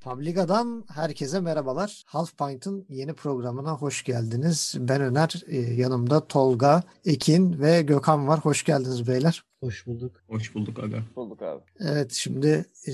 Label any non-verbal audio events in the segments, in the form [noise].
Publica'dan herkese merhabalar. Half Pint'ın yeni programına hoş geldiniz. Ben Öner, e, yanımda Tolga, Ekin ve Gökhan var. Hoş geldiniz beyler. Hoş bulduk. Hoş bulduk aga. bulduk abi. Evet şimdi e,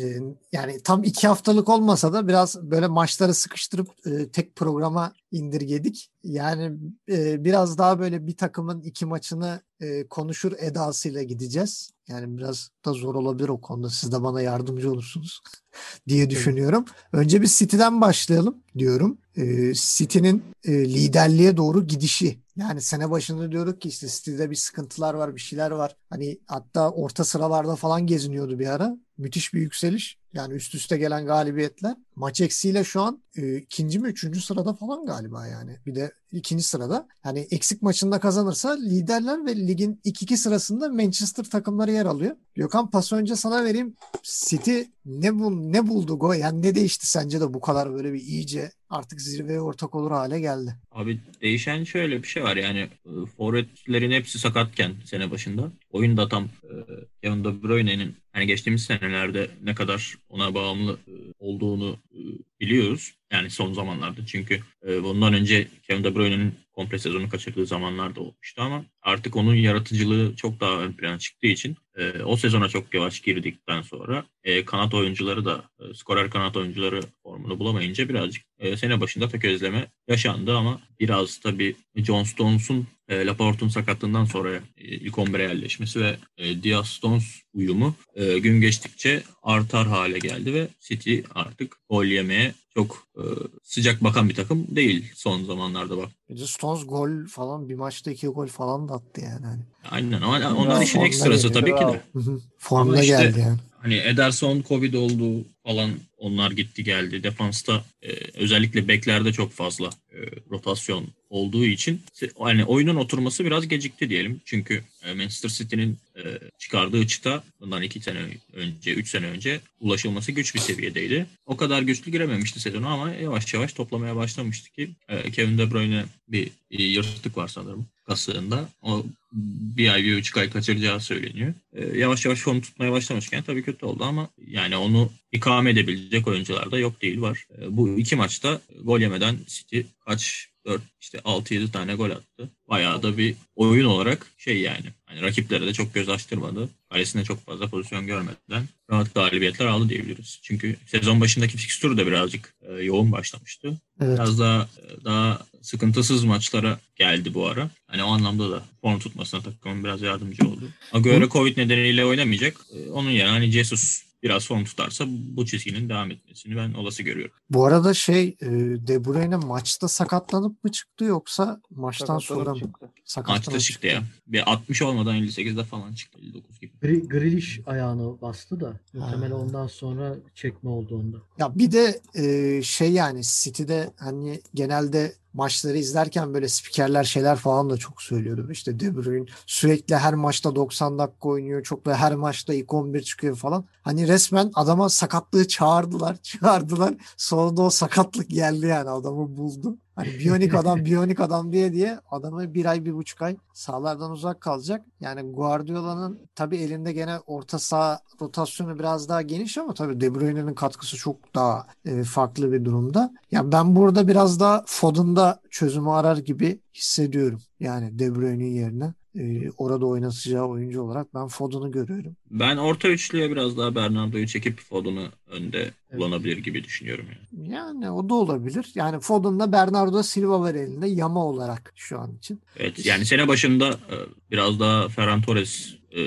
yani tam iki haftalık olmasa da biraz böyle maçları sıkıştırıp e, tek programa indirgedik. Yani e, biraz daha böyle bir takımın iki maçını e, konuşur edasıyla gideceğiz. Yani biraz da zor olabilir o konuda. Siz de bana yardımcı olursunuz [laughs] diye düşünüyorum. Önce bir City'den başlayalım diyorum. E, City'nin e, liderliğe doğru gidişi. Yani sene başında diyorduk ki işte City'de bir sıkıntılar var, bir şeyler var. Hani hatta orta sıralarda falan geziniyordu bir ara. Müthiş bir yükseliş. Yani üst üste gelen galibiyetler. Maç eksiğiyle şu an e, ikinci mi üçüncü sırada falan galiba yani. Bir de ikinci sırada. Yani eksik maçında kazanırsa liderler ve ligin ilk iki sırasında Manchester takımları yer alıyor. Gökhan pas önce sana vereyim. City ne bu ne buldu go? Yani ne değişti sence de bu kadar böyle bir iyice artık zirveye ortak olur hale geldi. Abi değişen şöyle bir şey var yani e, forvetlerin hepsi sakatken sene başında. Oyunda tam e, Kevin De Bruyne'nin hani geçtiğimiz senelerde ne kadar ona bağımlı e, olduğunu e, biliyoruz. Yani son zamanlarda çünkü e, bundan önce Kevin De Bruyne'nin komple sezonu kaçırdığı zamanlarda olmuştu ama artık onun yaratıcılığı çok daha ön plana çıktığı için e, o sezona çok yavaş girdikten sonra e, kanat oyuncuları da e, skorer kanat oyuncuları formunu bulamayınca birazcık e, sene başında tökezleme yaşandı ama biraz tabii John Stones'un e, Laporte'un sakatlığından sonra e, ilk 11'e yerleşmesi ve e, Diaz Stones uyumu e, gün geçtikçe artar hale geldi ve City artık gol yemeye çok e, sıcak bakan bir takım değil son zamanlarda bak. De Stones gol falan bir maçta iki gol falan da attı yani. Hani. Aynen ama onlar işin ekstrası tabii ki de. [laughs] Formda işte, geldi yani. Hani Ederson Covid oldu falan onlar gitti geldi. Defansta e, özellikle beklerde çok fazla e, rotasyon olduğu için hani oyunun oturması biraz gecikti diyelim. Çünkü e, Manchester City'nin e, çıkardığı çıta bundan iki sene önce, üç sene önce ulaşılması güç bir seviyedeydi. O kadar güçlü girememişti sezonu ama yavaş yavaş toplamaya başlamıştı ki e, Kevin De Bruyne bir, bir yırtık var sanırım kasığında. O bir ay, bir buçuk ay kaçıracağı söyleniyor. E, yavaş yavaş form tutmaya başlamışken tabii kötü oldu ama yani onu ikame edebilecek oyuncular da yok değil var. E, bu iki maçta gol yemeden City kaç 4 işte 6-7 tane gol attı. Bayağı da bir oyun olarak şey yani. Hani rakiplere de çok göz açtırmadı. Kalesinde çok fazla pozisyon görmeden rahat galibiyetler aldı diyebiliriz. Çünkü sezon başındaki fikstür de birazcık e, yoğun başlamıştı. Evet. Biraz daha e, daha sıkıntısız maçlara geldi bu ara. Hani o anlamda da form tutmasına takımın biraz yardımcı oldu. Agüero Covid nedeniyle oynamayacak. E, onun yerine hani Jesus biraz form tutarsa bu çizginin devam etmesini ben olası görüyorum. Bu arada şey e, De Bruyne maçta sakatlanıp mı çıktı yoksa maçtan sonra mı? Çıktı. Sakatlanıp maçta çıktı, ya. Bir 60 olmadan 58'de falan çıktı. 59 gibi. Gr- Grealish ayağını bastı da muhtemelen ondan sonra çekme oldu onda. Ya bir de e, şey yani City'de hani genelde maçları izlerken böyle spikerler şeyler falan da çok söylüyordu. İşte De Bruyne sürekli her maçta 90 dakika oynuyor. Çok ve her maçta ilk 11 çıkıyor falan. Hani resmen adama sakatlığı çağırdılar. [laughs] Çağırdılar. Sonunda o sakatlık geldi yani adamı buldu. Hani biyonik [laughs] adam biyonik adam diye diye adamı bir ay bir buçuk ay sahalardan uzak kalacak. Yani Guardiola'nın tabii elinde gene orta saha rotasyonu biraz daha geniş ama tabii De Bruyne'nin katkısı çok daha e, farklı bir durumda. Ya yani ben burada biraz daha Foden'da çözümü arar gibi hissediyorum. Yani De Bruyne'nin yerine e, orada oynatacağı oyuncu olarak ben Foden'ı görüyorum. Ben orta üçlüye biraz daha Bernardo'yu çekip Foden'ı önde evet. kullanabilir gibi düşünüyorum. Yani. yani o da olabilir. Yani Foden'da Bernardo Silva var elinde yama olarak şu an için. Evet yani sene başında e, biraz daha Ferran Torres e,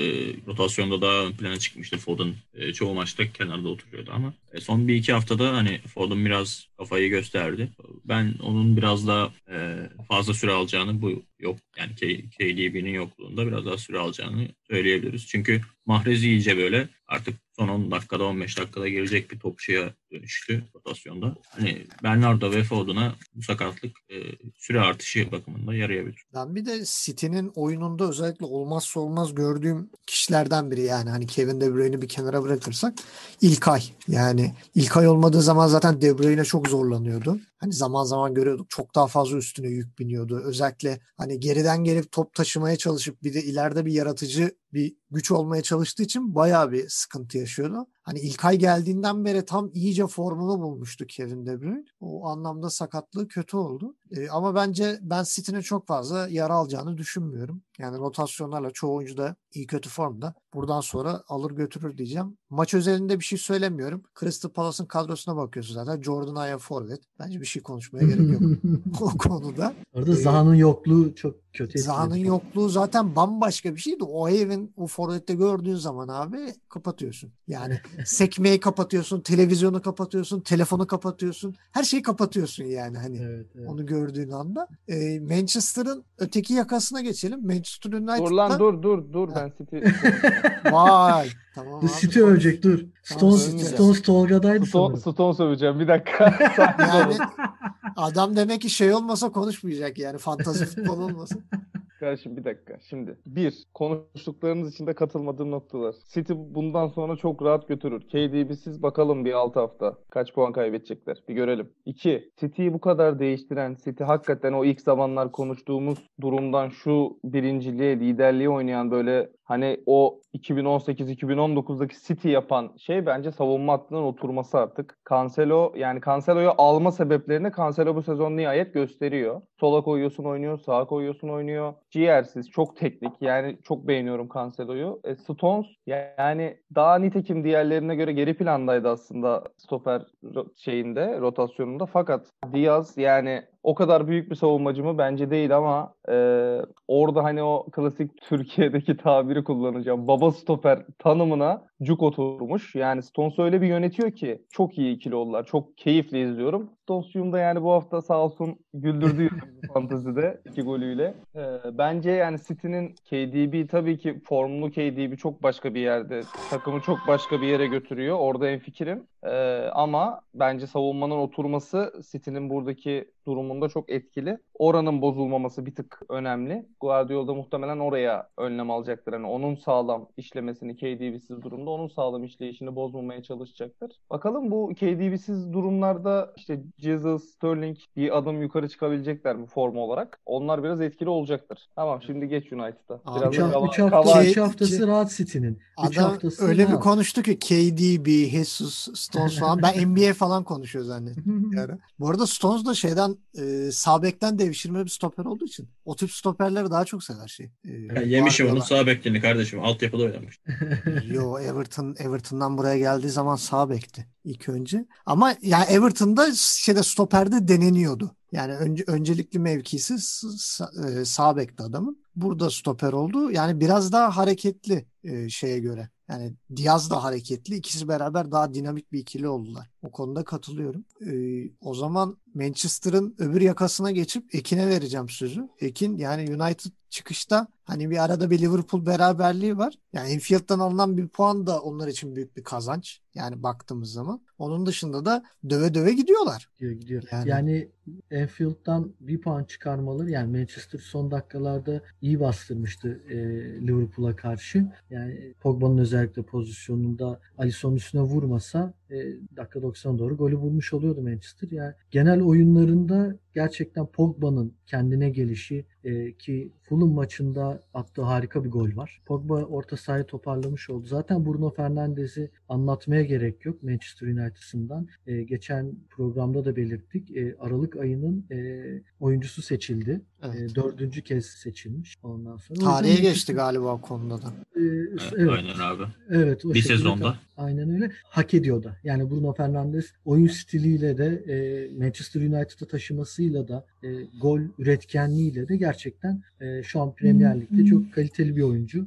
rotasyonda daha ön plana çıkmıştı Foden. E, çoğu maçta kenarda oturuyordu ama e, son bir iki haftada hani Foden biraz kafayı gösterdi. Ben onun biraz daha e, fazla süre alacağını bu yok yani KDB'nin yokluğunda biraz daha süre alacağını söyleyebiliriz. Çünkü Mahrez iyice böyle artık son 10 dakikada 15 dakikada girecek bir topçuya dönüştü rotasyonda. Hani Bernardo ve Foden'a bu sakatlık e, süre artışı bakımında yarayabilir. Ben bir de City'nin oyununda özellikle olmazsa olmaz gördüğüm kişilerden biri yani hani Kevin De Bruyne'i bir kenara bırakırsak İlkay. Yani İlkay olmadığı zaman zaten De Bruyne çok zorlanıyordu. Hani zaman zaman görüyorduk çok daha fazla üstüne yük biniyordu. Özellikle hani geriden gelip top taşımaya çalışıp bir de ileride bir yaratıcı bir güç olmaya çalıştığı için bayağı bir sıkıntı yaşıyordu. Hani İlkay geldiğinden beri tam iyice formunu bulmuştu Kevin De Bruyne. O anlamda sakatlığı kötü oldu. E, ama bence ben City'nin çok fazla yara alacağını düşünmüyorum. Yani rotasyonlarla çoğu oyuncu da iyi kötü formda. Buradan sonra alır götürür diyeceğim. Maç özelinde bir şey söylemiyorum. Crystal Palace'ın kadrosuna bakıyorsun zaten. Jordan Aya forvet. Bence bir şey konuşmaya gerek yok [laughs] o konuda. Orada Zaha'nın yokluğu çok kötü. Zaha'nın yokluğu zaten bambaşka bir şeydi. O evin o forvette gördüğün zaman abi kapatıyorsun. Yani sekmeyi kapatıyorsun, televizyonu kapatıyorsun, telefonu kapatıyorsun. Her şeyi kapatıyorsun yani hani evet, evet. onu gördüğün anda. Ee, Manchester'ın öteki yakasına geçelim. Manchester United'da... Dur lan dur dur dur ben [laughs] City... Vay tamam abi. City övecek dur. Stones, tamam, Stones Tolga'daydı Stone, Stones söveceğim bir dakika. [laughs] yani adam demek ki şey olmasa konuşmayacak yani fantazi futbol olmasa. [laughs] Kardeşim bir dakika. Şimdi bir, konuştuklarınız içinde katılmadığım noktalar. City bundan sonra çok rahat götürür. KDB'siz bakalım bir 6 hafta. Kaç puan kaybedecekler? Bir görelim. İki, City'yi bu kadar değiştiren, City hakikaten o ilk zamanlar konuştuğumuz durumdan şu birinciliğe, liderliğe oynayan böyle hani o 2018-2019'daki City yapan şey bence savunma hattının oturması artık. Cancelo yani Cancelo'yu alma sebeplerini Cancelo bu sezon nihayet gösteriyor. Sola koyuyorsun oynuyor, sağa koyuyorsun oynuyor. Ciğersiz, çok teknik. Yani çok beğeniyorum Cancelo'yu. E, Stones yani daha nitekim diğerlerine göre geri plandaydı aslında stoper şeyinde, rotasyonunda. Fakat Diaz yani o kadar büyük bir savunmacı mı? Bence değil ama e, orada hani o klasik Türkiye'deki tabiri kullanacağım. Baba stoper tanımına cuk oturmuş. Yani Stones öyle bir yönetiyor ki çok iyi ikili oldular. Çok keyifli izliyorum. Stones'cum da yani bu hafta sağ olsun güldürdü [laughs] fantazide iki golüyle. E, bence yani City'nin KDB tabii ki formlu KDB çok başka bir yerde. Takımı çok başka bir yere götürüyor. Orada en fikrim. E, ama bence savunmanın oturması City'nin buradaki durumunda çok etkili. Oranın bozulmaması bir tık önemli. Guardiola muhtemelen oraya önlem alacaktır. Yani onun sağlam işlemesini KDB'siz durumda onun sağlam işleyişini bozmamaya çalışacaktır. Bakalım bu KDB'siz durumlarda işte Jesus, Sterling bir adım yukarı çıkabilecekler mi form olarak? Onlar biraz etkili olacaktır. Tamam şimdi geç United'a. Biraz 3 hafta, hafta, üç haftası rahat City'nin. Adam öyle rahat. bir konuştu ki KDB, Jesus, Stones falan. Ben NBA falan konuşuyor zannettim. yani. [laughs] Bu arada Stones da şeyden e, sağ bekten devşirme bir stoper olduğu için o tip stoperleri daha çok sever şey. E, ya yemişim onun sağ beklerini kardeşim. Altyapıda oynamış. Yo Everton Everton'dan buraya geldiği zaman sağ bekti ilk önce. Ama yani Everton'da şeyde stoperde deneniyordu. Yani önce, öncelikli mevkisi e, sağ bekti adamın. Burada stoper oldu. Yani biraz daha hareketli e, şeye göre. Yani Diaz da hareketli. İkisi beraber daha dinamik bir ikili oldular. O konuda katılıyorum. Ee, o zaman Manchester'ın öbür yakasına geçip Ekin'e vereceğim sözü. Ekin yani United çıkışta hani bir arada bir Liverpool beraberliği var. Yani Infield'dan alınan bir puan da onlar için büyük bir kazanç. Yani baktığımız zaman. Onun dışında da döve döve gidiyorlar. Gidiyor gidiyor. Yani, yani Enfield'dan bir puan çıkarmaları yani Manchester son dakikalarda iyi bastırmıştı e, Liverpool'a karşı. Yani Pogba'nın özellikle pozisyonunda Alisson'un üstüne vurmasa e, dakika 90 doğru golü bulmuş oluyordu Manchester. Yani genel oyunlarında gerçekten Pogba'nın kendine gelişi e, ki Fulham maçında attığı harika bir gol var. Pogba orta sahayı toparlamış oldu. Zaten Bruno Fernandes'i anlatmaya gerek yok Manchester United'sından. E, geçen programda da belirttik. E, Aralık ayının e, oyuncusu seçildi. Evet. E, dördüncü kez seçilmiş ondan sonra. Tarihe geçti galiba o konuda da. E, evet, Aynen abi. Evet. O bir sezonda. Aynen öyle. Hak ediyor da. Yani Bruno Fernandes oyun stiliyle de e, Manchester United'a taşımasıyla da e, gol üretkenliğiyle de gerçekten e, şu an Premier Lig'de çok kaliteli bir oyuncu.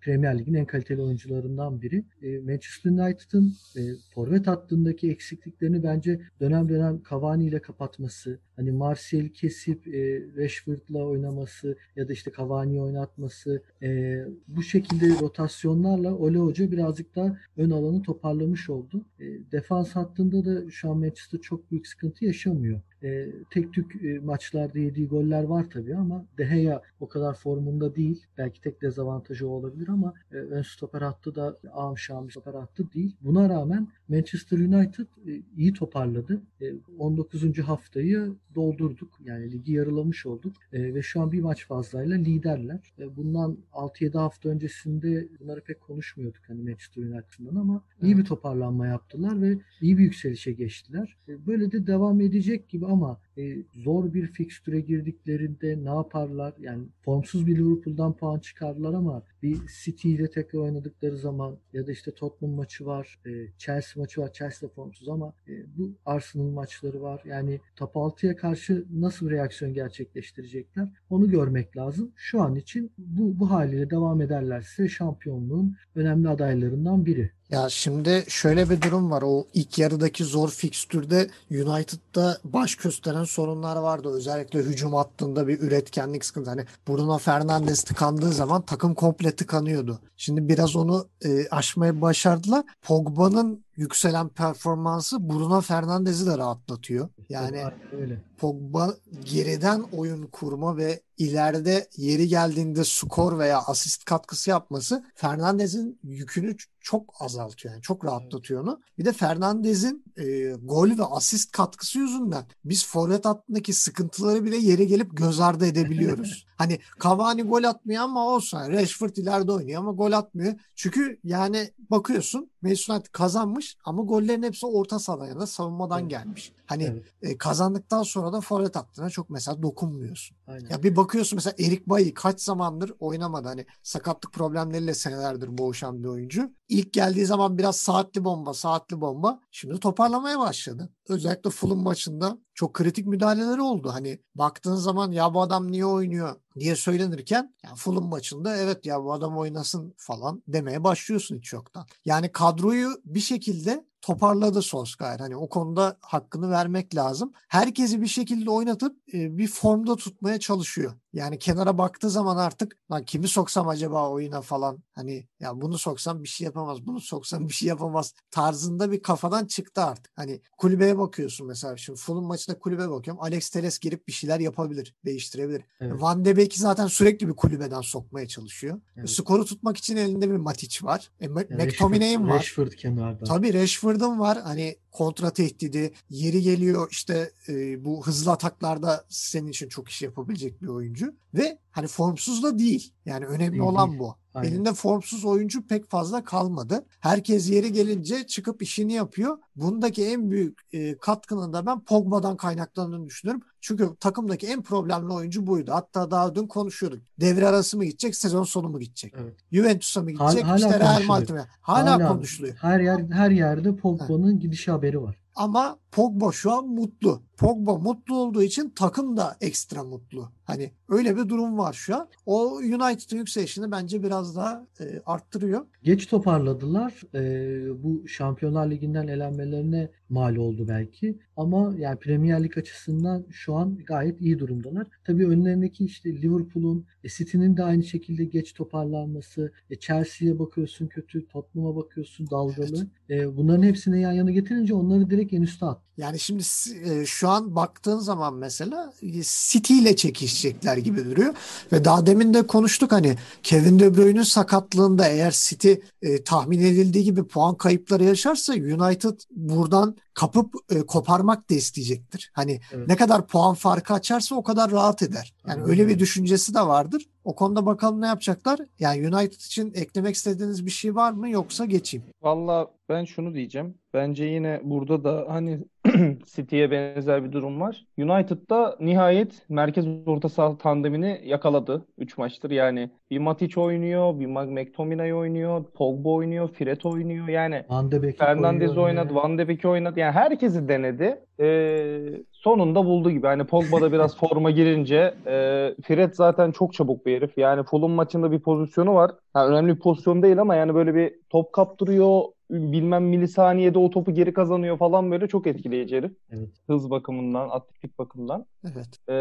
Premier Lig'in en kaliteli oyuncularından biri. E, Manchester United'ın e, forvet hattındaki eksikliklerini bence dönem dönem Cavani ile kapatması, hani Martial kesip e, Rashford'la oynaması ya da işte Cavani'yi oynatması e, bu şekilde rotasyonlarla Ole Hoca birazcık daha ön alanı toparlamış oldu. E, defans hattında da şu an Manchester çok büyük sıkıntı yaşamıyor. E, tek tük e, maçlarda yediği goller var tabii ama De Gea o kadar formunda değil. Belki tek dezavantajı olabilir ama e, ön stoper hattı da ağam şahım stoper hattı değil. Buna rağmen Manchester United e, iyi toparladı. E, 19. haftayı doldurduk. Yani ligi yarılamış olduk. E, ve şu an bir maç fazlayla liderler. E, bundan 6-7 hafta öncesinde bunları pek konuşmuyorduk hani Manchester United'dan ama iyi bir toparlanma yaptılar ve iyi bir yükselişe geçtiler. E, böyle de devam edecek gibi ama e, zor bir fikstüre girdiklerinde ne yaparlar? Yani formsuz bir Liverpool'dan puan çıkardılar ama bir City ile tekrar oynadıkları zaman ya da işte Tottenham maçı var, e, Chelsea maçı var. Chelsea formsuz ama e, bu Arsenal maçları var. Yani top 6'ya karşı nasıl bir reaksiyon gerçekleştirecekler? Onu görmek lazım. Şu an için bu, bu haliyle devam ederlerse şampiyonluğun önemli adaylarından biri. Ya şimdi şöyle bir durum var. O ilk yarıdaki zor fikstürde United'da baş gösteren sorunlar vardı. Özellikle hücum hattında bir üretkenlik sıkıntı. Hani Bruno Fernandes tıkandığı zaman takım komple tıkanıyordu. Şimdi biraz onu e, aşmaya başardılar. Pogba'nın yükselen performansı Bruno Fernandes'i de rahatlatıyor. Yani öyle. Pogba geriden oyun kurma ve ileride yeri geldiğinde skor veya asist katkısı yapması Fernandez'in yükünü çok azaltıyor. Yani çok rahatlatıyor onu. Bir de Fernandez'in e, gol ve asist katkısı yüzünden biz forvet hattındaki sıkıntıları bile yeri gelip göz ardı edebiliyoruz. [laughs] hani Cavani gol atmıyor ama olsun. Rashford ileride oynuyor ama gol atmıyor. Çünkü yani bakıyorsun Manchester United kazanmış ama gollerin hepsi orta sahadan ya da savunmadan gelmiş. Hani evet. e, kazandıktan sonra da forvet hattına çok mesela dokunmuyorsun. Aynen. Ya bir bakıyorsun mesela Erik Bayi kaç zamandır oynamadı. Hani sakatlık problemleriyle senelerdir boğuşan bir oyuncu. İlk geldiği zaman biraz saatli bomba, saatli bomba. Şimdi toparlamaya başladı. Özellikle Fulham maçında çok kritik müdahaleleri oldu. Hani baktığın zaman ya bu adam niye oynuyor diye söylenirken yani Fulham maçında evet ya bu adam oynasın falan demeye başlıyorsun hiç yoktan. Yani kadroyu bir şekilde toparladı Solskjaer. Hani o konuda hakkını vermek lazım. Herkesi bir şekilde oynatıp bir formda tutmaya çalışıyor. Yani kenara baktığı zaman artık lan kimi soksam acaba oyuna falan hani ya bunu soksam bir şey yapamaz, bunu soksam bir şey yapamaz tarzında bir kafadan çıktı artık. Hani kulübeye bakıyorsun mesela şimdi Fulham maçında kulübe bakıyorum. Alex Teles girip bir şeyler yapabilir, değiştirebilir. Evet. Van de Beek'i zaten sürekli bir kulübeden sokmaya çalışıyor. Evet. Skoru tutmak için elinde bir Matic var. E, yani McTominay'in var. Rashford kenarda. Tabii Rashford'un var. Hani kontra tehdidi, yeri geliyor işte e, bu hızlı ataklarda senin için çok iş yapabilecek bir oyuncu ve hani formsuz da değil. Yani önemli değil, olan bu. Aynen. Elinde formsuz oyuncu pek fazla kalmadı. Herkes yeri gelince çıkıp işini yapıyor. Bundaki en büyük e, katkının da ben Pogba'dan kaynaklandığını düşünüyorum. Çünkü takımdaki en problemli oyuncu buydu. Hatta daha dün konuşuyorduk. Devre arası mı gidecek, sezon sonu mu gidecek? Evet. Juventus'a mı gidecek, hala, işte Real Madrid'e? Hala, hala konuşuluyor. Her yer her yerde Pogba'nın gidişi haberi var. Ama Pogba şu an mutlu. Pogba mutlu olduğu için takım da ekstra mutlu. Hani öyle bir durum var şu an. O United'ın yükselişini bence biraz daha e, arttırıyor. Geç toparladılar. E, bu Şampiyonlar Ligi'nden elenmelerine mal oldu belki. Ama yani Premier Lig açısından şu an gayet iyi durumdalar. Tabii önlerindeki işte Liverpool'un, e, City'nin de aynı şekilde geç toparlanması, e, Chelsea'ye bakıyorsun kötü, Tottenham'a bakıyorsun dalgalı. Evet. E, bunların hepsini yan yana getirince onları direkt en üste at. Yani şimdi e, şu an baktığın zaman mesela e, City ile çekişecekler gibi duruyor. Ve daha demin de konuştuk hani Kevin De Bruyne'ün sakatlığında eğer City e, tahmin edildiği gibi puan kayıpları yaşarsa United buradan kapıp e, koparmak da isteyecektir. Hani evet. ne kadar puan farkı açarsa o kadar rahat eder. Yani Aynen. öyle bir düşüncesi de vardır. O konuda bakalım ne yapacaklar. Yani United için eklemek istediğiniz bir şey var mı yoksa geçeyim? Valla ben şunu diyeceğim. Bence yine burada da hani [clears throat] City'ye benzer bir durum var. United'da nihayet merkez orta saha tandemini yakaladı 3 maçtır. Yani bir Matic oynuyor, bir McTominay oynuyor, Pogba oynuyor, Fred oynuyor. Yani Van de Beek Fernandez oynadı, Van de Beek oynadı. Yani herkesi denedi. Ee, sonunda buldu gibi. Hani Pogba'da biraz [laughs] forma girince e, Fred zaten çok çabuk bir herif. Yani Fulham maçında bir pozisyonu var. Yani önemli bir pozisyon değil ama yani böyle bir top kaptırıyor, bilmem milisaniyede o topu geri kazanıyor falan böyle çok etkileyici herif. Evet. Hız bakımından, atletik bakımından. Evet. Ee,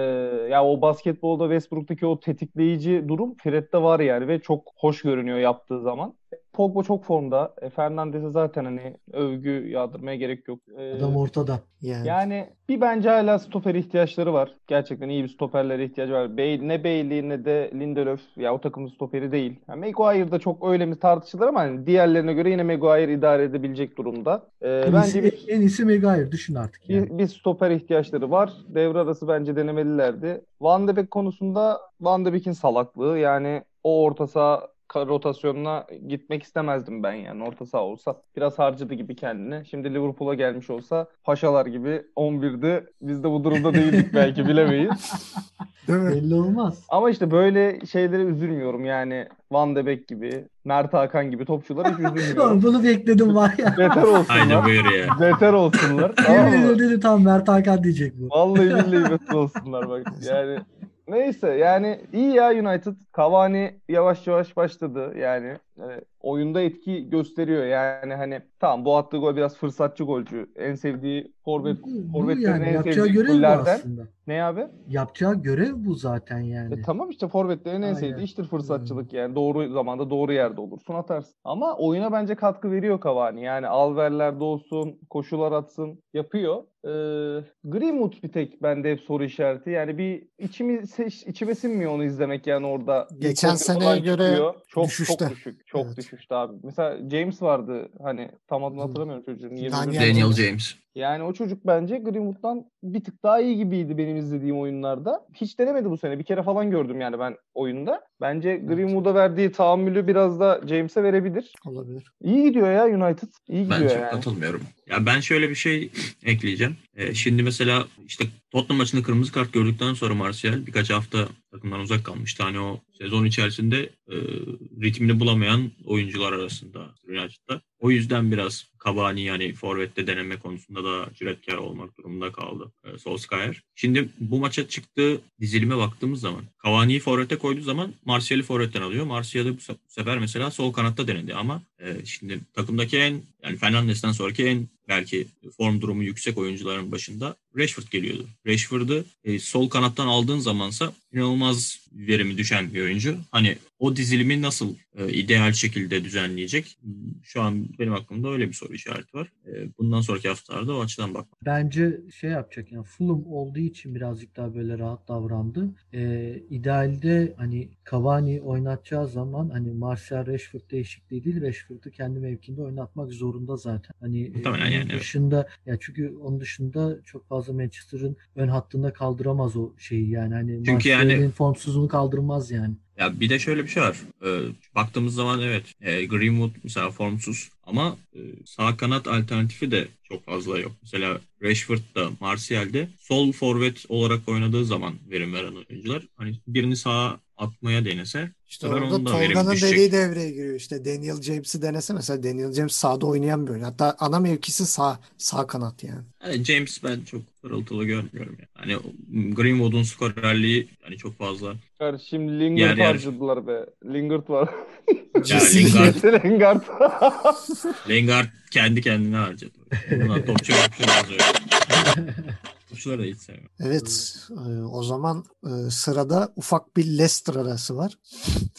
ya o basketbolda Westbrook'taki o tetikleyici durum Fred'de var yani ve çok hoş görünüyor yaptığı zaman. Pogba çok formda. E, Fernandez'e zaten hani övgü yağdırmaya gerek yok. E, Adam ortada. Yani. yani bir bence hala stoper ihtiyaçları var. Gerçekten iyi bir stoperlere ihtiyacı var. Bey, ne Bailey ne de Lindelöf ya o takımın stoperi değil. Yani Maguire da çok öyle mi tartışılır ama hani diğerlerine göre yine Maguire idare edebilecek durumda. E, En bence iyisi, bir, en iyisi Maguire düşün artık. Yani. bir, bir stoper ihtiyaçları var. Devre arası bence denemelilerdi. Van de Beek konusunda Van de Beek'in salaklığı yani o orta saha rotasyonuna gitmek istemezdim ben yani orta saha olsa. Biraz harcadı gibi kendini. Şimdi Liverpool'a gelmiş olsa paşalar gibi 11'de biz de bu durumda değildik [laughs] belki bilemeyiz. Değil mi? Belli olmaz. Ama işte böyle şeylere üzülmüyorum yani Van de Beek gibi, Mert Hakan gibi topçulara hiç üzülmüyorum. [laughs] Bunu bekledim var ya. Beter Aynen olsunlar. buyur ya. Beter olsunlar. tamam Yemin dedim tamam Mert Hakan diyecek bu. Vallahi billahi beter olsunlar bak. Yani neyse yani iyi ya United. Cavani yavaş yavaş başladı yani. E, oyunda etki gösteriyor yani hani tamam bu attığı gol biraz fırsatçı golcü. En sevdiği forvet forvetlerin yani en sevdiği gollerden. Ne abi? Yapacağı görev bu zaten yani. E tamam işte forvetlerin en Aynen. sevdiği iştir fırsatçılık yani doğru zamanda doğru yerde olursun atarsın. Ama oyuna bence katkı veriyor Cavani. Yani alverlerde olsun, koşular atsın yapıyor. Ee, Greenwood bir tek bende hep soru işareti. Yani bir içimi seç, içime sinmiyor onu izlemek yani orada. Geçen seneye göre çıkıyor. çok düşüşte. çok düşük. Çok Evet. düşüştü abi. Mesela James vardı hani tam adını hatırlamıyorum çocuğun. 21 Daniel Daniel James. Yani o çocuk bence Greenwood'dan bir tık daha iyi gibiydi benim izlediğim oyunlarda. Hiç denemedi bu sene. Bir kere falan gördüm yani ben oyunda. Bence Greenwood'a verdiği tahammülü biraz da James'e verebilir. Olabilir. İyi gidiyor ya United. İyi Ben gidiyor çok yani. katılmıyorum. Ya ben şöyle bir şey [clears throat] ekleyeceğim. Ee, şimdi mesela işte Tottenham maçında kırmızı kart gördükten sonra Martial birkaç hafta takımdan uzak kalmıştı. Hani o sezon içerisinde e, ritmini bulamayan oyuncular arasında United'da. O yüzden biraz Cavani yani forvette deneme konusunda da cüretkar olmak durumunda kaldı e, Solskjaer. Şimdi bu maça çıktığı dizilime baktığımız zaman Cavani'yi forvete koyduğu zaman Martial'i forvetten alıyor. Martial'i bu se- bu sefer mesela sol kanatta denedi ama e, şimdi takımdaki en yani Fernandes'ten sonraki en belki form durumu yüksek oyuncuların başında Rashford geliyordu. Rashford'ı e, sol kanattan aldığın zamansa inanılmaz verimi düşen bir oyuncu. Hani o dizilimi nasıl e, ideal şekilde düzenleyecek? Şu an benim aklımda öyle bir soru işareti var. E, bundan sonraki haftalarda o açıdan bak. Bence şey yapacak yani Fulham olduğu için birazcık daha böyle rahat davrandı. Ee, idealde hani Cavani oynatacağı zaman hani Martial Rashford değişikliği değil Rashford'u kendi mevkinde oynatmak zorunda zaten. Hani e, onun yani, evet. dışında ya çünkü onun dışında çok fazla Manchester'ın ön hattında kaldıramaz o şeyi yani hani Çünkü yani- formsuzluğunu kaldırmaz yani. Ya bir de şöyle bir şey var. Ee, baktığımız zaman evet e, Greenwood mesela formsuz ama e, sağ kanat alternatifi de çok fazla yok. Mesela Rashford da Martial de sol forvet olarak oynadığı zaman verim veren oyuncular. Hani birini sağa atmaya denese İşte orada Tolga'nın dediği devreye giriyor. İşte Daniel James'i denese mesela Daniel James sağda oynayan bir oyuncu. Hatta ana mevkisi sağ sağ kanat yani. yani James ben çok pırıltılı görmüyorum. Yani. Hani Greenwood'un skorerliği hani çok fazla. Kardeşim Yer Lingard yer. harcadılar be. Lingard var. [laughs] Ya. Lingard, Lingard. Lingard kendi kendine harcadı. Buna topçu yazıyor. [laughs] Topçuları da hiç sevmem. Evet, e, o zaman e, sırada ufak bir Leicester arası var.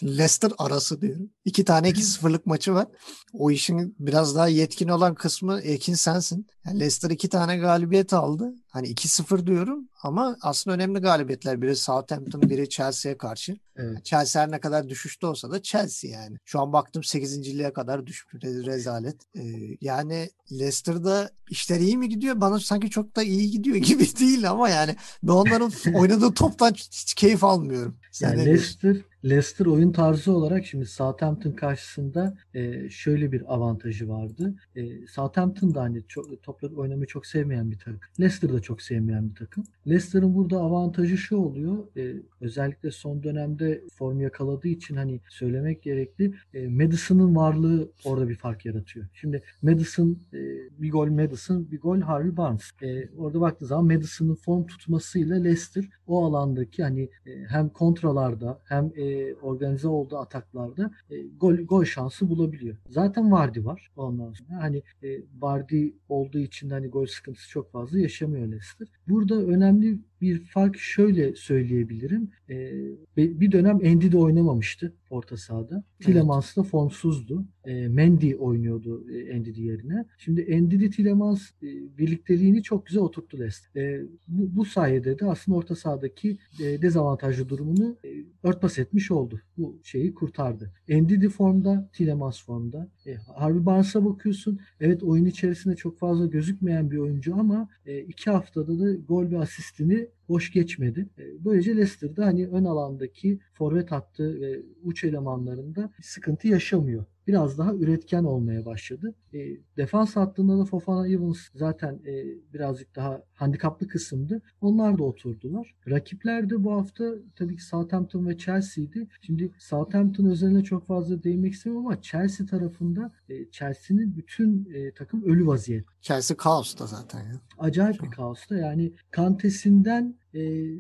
Leicester arası diyorum. İki tane 2-0'lık maçı var. O işin biraz daha yetkin olan kısmı Ekin sensin. Yani Leicester iki tane galibiyet aldı. Hani 2-0 diyorum ama aslında önemli galibiyetler. Biri Southampton, biri Chelsea'ye karşı. Evet. Chelsea her ne kadar düşüşte olsa da Chelsea yani. Şu an baktım 8. kadar düşmüş. Re- Rezalet. Ee, yani Leicester'da işler iyi mi gidiyor? Bana sanki çok da iyi gidiyor [laughs] gibi değil ama yani ben onların [laughs] oynadığı toptan hiç keyif almıyorum. Sen Yani? Leicester, Leicester oyun tarzı olarak şimdi Southampton karşısında e, şöyle bir avantajı vardı. E, Southampton da hani çok, topları oynamayı çok sevmeyen bir takım. Leicester da çok sevmeyen bir takım. Leicester'ın burada avantajı şu oluyor. e, özellikle son dönemde form yakaladığı için hani söylemek gerekli. E, Madison'ın varlığı orada bir fark yaratıyor. Şimdi Madison e, bir gol Madison, bir gol Harvey Barnes. E, orada baktığı zaman Madison'ın form tutmasıyla Leicester o alandaki hani e, hem kontralarda hem e, organize olduğu ataklarda e, gol gol şansı bulabiliyor. Zaten Vardy var ondan sonra. Hani e, Vardy olduğu için hani gol sıkıntısı çok fazla yaşamıyor Leicester. Burada önemli bir fark şöyle söyleyebilirim. E, bir dönem Andy de oynamamıştı orta sahada. Evet. Tillemans da formsuzdu. E, Mendy oynuyordu e, Andy yerine. Şimdi Andy Tillemans e, birlikteliğini çok güzel oturttu Leicester. E, bu, bu sayede de aslında orta sahadaki e, dezavantajlı durumunu e, örtbas etmiş oldu. Bu şeyi kurtardı. Andy formda, Tillemans formda. E, Harvey Barnes'a bakıyorsun. Evet oyun içerisinde çok fazla gözükmeyen bir oyuncu ama e, iki haftada da gol ve asistini boş geçmedi. E, böylece Leicester'da hani ön alandaki forvet hattı ve uç elemanlarında sıkıntı yaşamıyor biraz daha üretken olmaya başladı. E, defans hattında da Fofana Evans zaten e, birazcık daha handikaplı kısımdı. Onlar da oturdular. Rakipler de bu hafta tabii ki Southampton ve Chelsea'ydi. Şimdi Southampton özeline çok fazla değinmek istemiyorum ama Chelsea tarafında e, Chelsea'nin bütün e, takım ölü vaziyet. Chelsea kaosta zaten ya. Acayip bir kaosta. Yani Kantesinden e, e,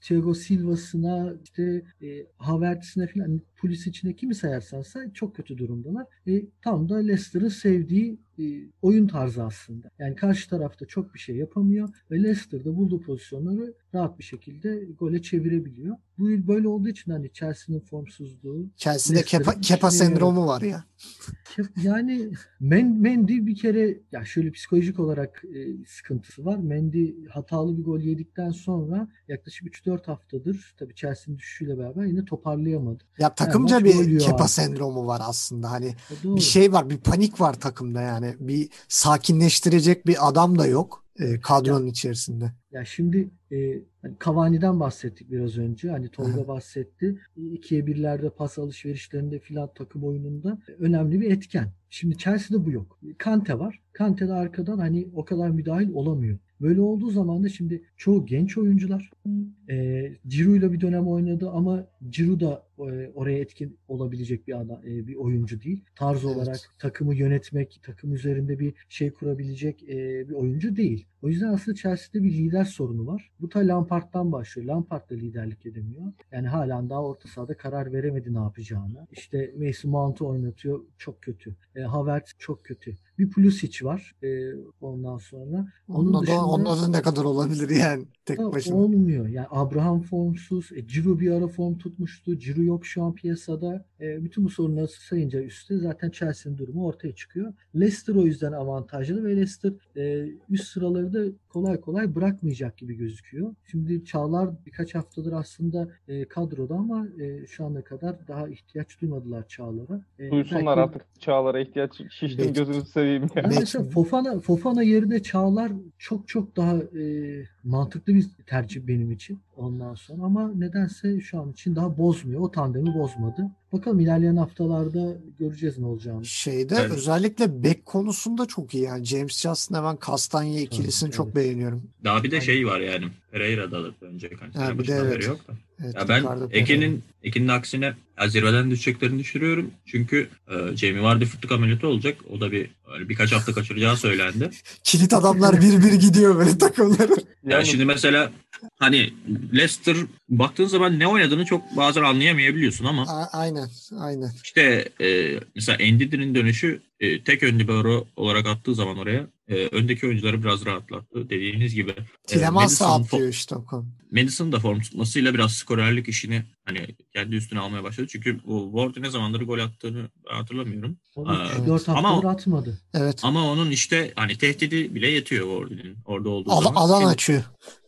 Thiago Silva'sına işte e, Havertz'ine falan polis içine kimi sayarsan say çok kötü durumdalar. E, tam da Leicester'ın sevdiği oyun tarzı aslında. Yani karşı tarafta çok bir şey yapamıyor ve Leicester'da bulduğu pozisyonları rahat bir şekilde gole çevirebiliyor. Bu yıl böyle olduğu için hani Chelsea'nin formsuzluğu. Chelsea'de Kepa, Kepa sendromu var ya. Yani Mendy bir kere ya şöyle psikolojik olarak e, sıkıntısı var. Mendy hatalı bir gol yedikten sonra yaklaşık 3-4 haftadır tabii Chelsea'nin düşüşüyle beraber yine toparlayamadı. Ya takımca yani bir Kepa abi. sendromu var aslında. Hani e, bir şey var, bir panik var takımda yani. Bir sakinleştirecek bir adam da yok e, kadronun ya, içerisinde. Ya şimdi e, hani Cavani'den bahsettik biraz önce. Hani Tolga bahsetti. İkiye birlerde pas alışverişlerinde filan takım oyununda önemli bir etken. Şimdi Chelsea'de bu yok. Kante var. Kante de arkadan hani o kadar müdahil olamıyor. Böyle olduğu zaman da şimdi çoğu genç oyuncular e, Ciro ile bir dönem oynadı ama Ciro da e, oraya etkin olabilecek bir adam, e, bir oyuncu değil. Tarz evet. olarak takımı yönetmek, takım üzerinde bir şey kurabilecek e, bir oyuncu değil. O yüzden aslında Chelsea'de bir lider sorunu var. Bu da Lampard'dan başlıyor. Lampard da liderlik edemiyor. Yani halen daha orta sahada karar veremedi ne yapacağını. İşte Mason Mount'u oynatıyor. Çok kötü. E, Havertz çok kötü. Bir Pulisic var e, ondan sonra. Onun, onun dışında, da ne kadar olabilir yani tek başına. Olmuyor. Yani Abraham formsuz. E, Ciro bir ara form tutmuştu. Ciro yok şu an piyasada. E, bütün bu sorunları sayınca üstte zaten Chelsea'nin durumu ortaya çıkıyor. Leicester o yüzden avantajlı ve Leicester e, üst sıraları da kolay kolay bırakmayacak gibi gözüküyor. Şimdi Çağlar birkaç haftadır aslında e, kadroda ama e, şu ana kadar daha ihtiyaç duymadılar Çağlar'a. E, Duysunlar belki... artık Çağlar'a ihtiyaç. Şiştim gözünü seveyim ya. Yani mesela Fofana, Fofana yerine Çağlar çok çok daha e, mantıklı bir tercih benim için ondan sonra ama nedense şu an için daha bozmuyor. O tandemi bozmadı. Bakalım ilerleyen haftalarda göreceğiz ne olacağını. Şeyde evet. özellikle bek konusunda çok iyi yani. James Justin hemen Kastanya ikilisini evet, çok evet. beğeniyorum. Daha bir de şey var yani. Pereira'da da önce hani bir de evet. yok da. Evet, ya ben Ekin'in Ekin'in aksine zirveden düşeceklerini düşünüyorum. Çünkü e, Jamie Vardy fıtık ameliyatı olacak. O da bir öyle birkaç hafta kaçıracağı söylendi. [laughs] Kilit adamlar bir bir gidiyor böyle takımları. Ya yani şimdi mesela hani Leicester baktığın zaman ne oynadığını çok bazen anlayamayabiliyorsun ama. A- aynen, aynen. İşte e, mesela Endidi'nin dönüşü e, tek ön libero olarak attığı zaman oraya e, öndeki oyuncuları biraz rahatlattı. Dediğiniz gibi. Tilemans e, atlıyor işte o konu. Madison da form tutmasıyla biraz skorerlik işini hani kendi üstüne almaya başladı. Çünkü bu Ward ne zamandır gol attığını hatırlamıyorum. Evet. ama atmadı. Evet. Ama onun işte hani tehdidi bile yetiyor Ward'un orada olduğu Al, zaman. Alan şimdi, açıyor.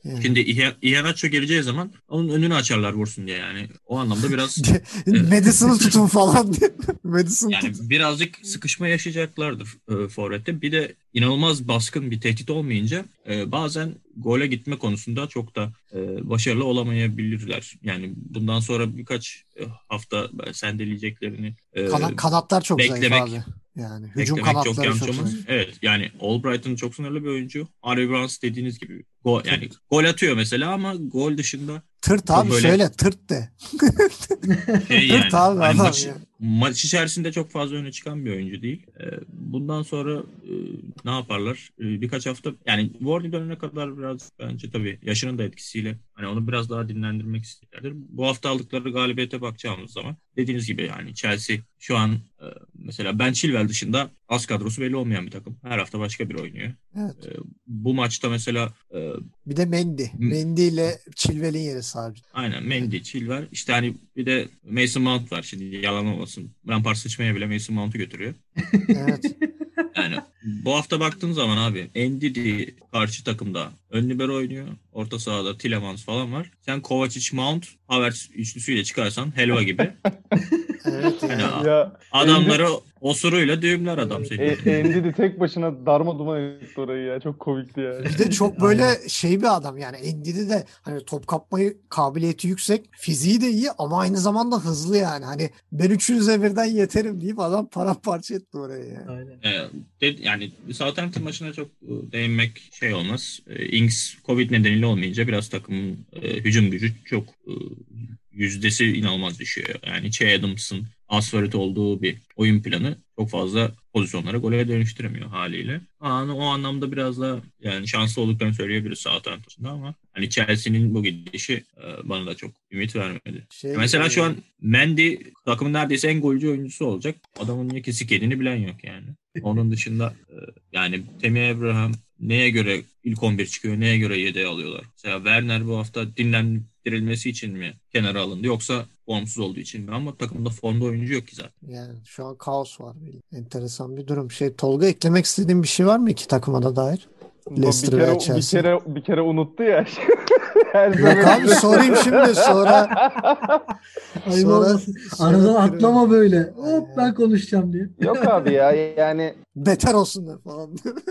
Yani. Şimdi Iheanacho geleceği zaman onun önünü açarlar vursun diye yani. O anlamda biraz [laughs] Madison'ı [laughs] tutun falan diye. Madison yani tutun. birazcık sıkışma yaşayacaklardır e, forvette. Bir de inanılmaz baskın bir tehdit olmayınca e, bazen gole gitme konusunda çok da e, başarılı olamayabilirler. Yani bundan sonra birkaç e, hafta sendeleyeceklerini e, Kana, kanatlar çok beklemek, zayıf abi. Yani hücum kanatları çok, çok zayıf. Evet yani Albright'ın çok sınırlı bir oyuncu. Harvey Barnes dediğiniz gibi Gol, yani gol atıyor mesela ama gol dışında tırt abi böyle... söyle tırt de. şey [laughs] yani, tırt abi hani maç, ya. Maç içerisinde çok fazla öne çıkan bir oyuncu değil. Ee, bundan sonra e, ne yaparlar? Ee, birkaç hafta yani Wardy dönene kadar biraz bence tabii yaşının da etkisiyle hani onu biraz daha dinlendirmek isterler. Bu hafta aldıkları galibiyete bakacağımız zaman dediğiniz gibi yani Chelsea şu an e, mesela Ben Chilwell dışında az kadrosu belli olmayan bir takım. Her hafta başka bir oynuyor. Evet. E, bu maçta mesela e, Bir de Mendy. Mendy ile Chilwell'in yeri sabit. aynen Mendy, Chilwell. İşte hani bir de Mason Mount var. Şimdi yalan olmasın. Lampard sıçmaya bile Mason Mount'u götürüyor. Evet. [laughs] Yani bu hafta baktığın zaman abi Ndidi karşı takımda ön libero oynuyor. Orta sahada Tielemans falan var. Sen Kovacic, Mount, Havertz üçlüsüyle çıkarsan helva gibi. [laughs] Evet yani. [laughs] Ya adamları osuruyla düğümler adam seni. e, Endidi tek başına darma duman etti orayı ya. Çok komikti ya. Bir de çok böyle şey bir adam yani Endidi de hani top kapmayı kabiliyeti yüksek. Fiziği de iyi ama aynı zamanda hızlı yani. Hani ben üçünüze birden yeterim deyip adam paramparça etti orayı yani. Aynen. Ee, de- yani Southampton maçına çok e, değinmek şey olmaz. E, Ings Covid nedeniyle olmayınca biraz takımın e, hücum gücü çok e, yüzdesi inanılmaz düşüyor. Yani Che Adams'ın asfalt olduğu bir oyun planı çok fazla pozisyonlara gole dönüştüremiyor haliyle. Ama o anlamda biraz da yani şanslı olduklarını söyleyebiliriz Southampton'da ama hani Chelsea'nin bu gidişi e, bana da çok ümit vermedi. Şey, Mesela şu e, an Mendy takımın neredeyse en golcü oyuncusu olacak. Adamın niye ki sikediğini bilen yok yani. Onun dışında e, yani Temi Abraham neye göre ilk 11 çıkıyor, neye göre yedeğe alıyorlar. Mesela Werner bu hafta dinlendirilmesi için mi kenara alındı yoksa formsuz olduğu için mi? Ama takımda formda oyuncu yok ki zaten. Yani şu an kaos var. Enteresan bir durum. Şey Tolga eklemek istediğin bir şey var mı iki takıma da dair? Leicester bir kere, bir kere bir kere unuttu ya. [laughs] Her Yok abi sorayım şimdi sonra. Ayıp sonra- olmasın. sonra Aradan kırarım. atlama böyle. Hop ben konuşacağım diye. Yok abi ya yani Beter olsunlar falan.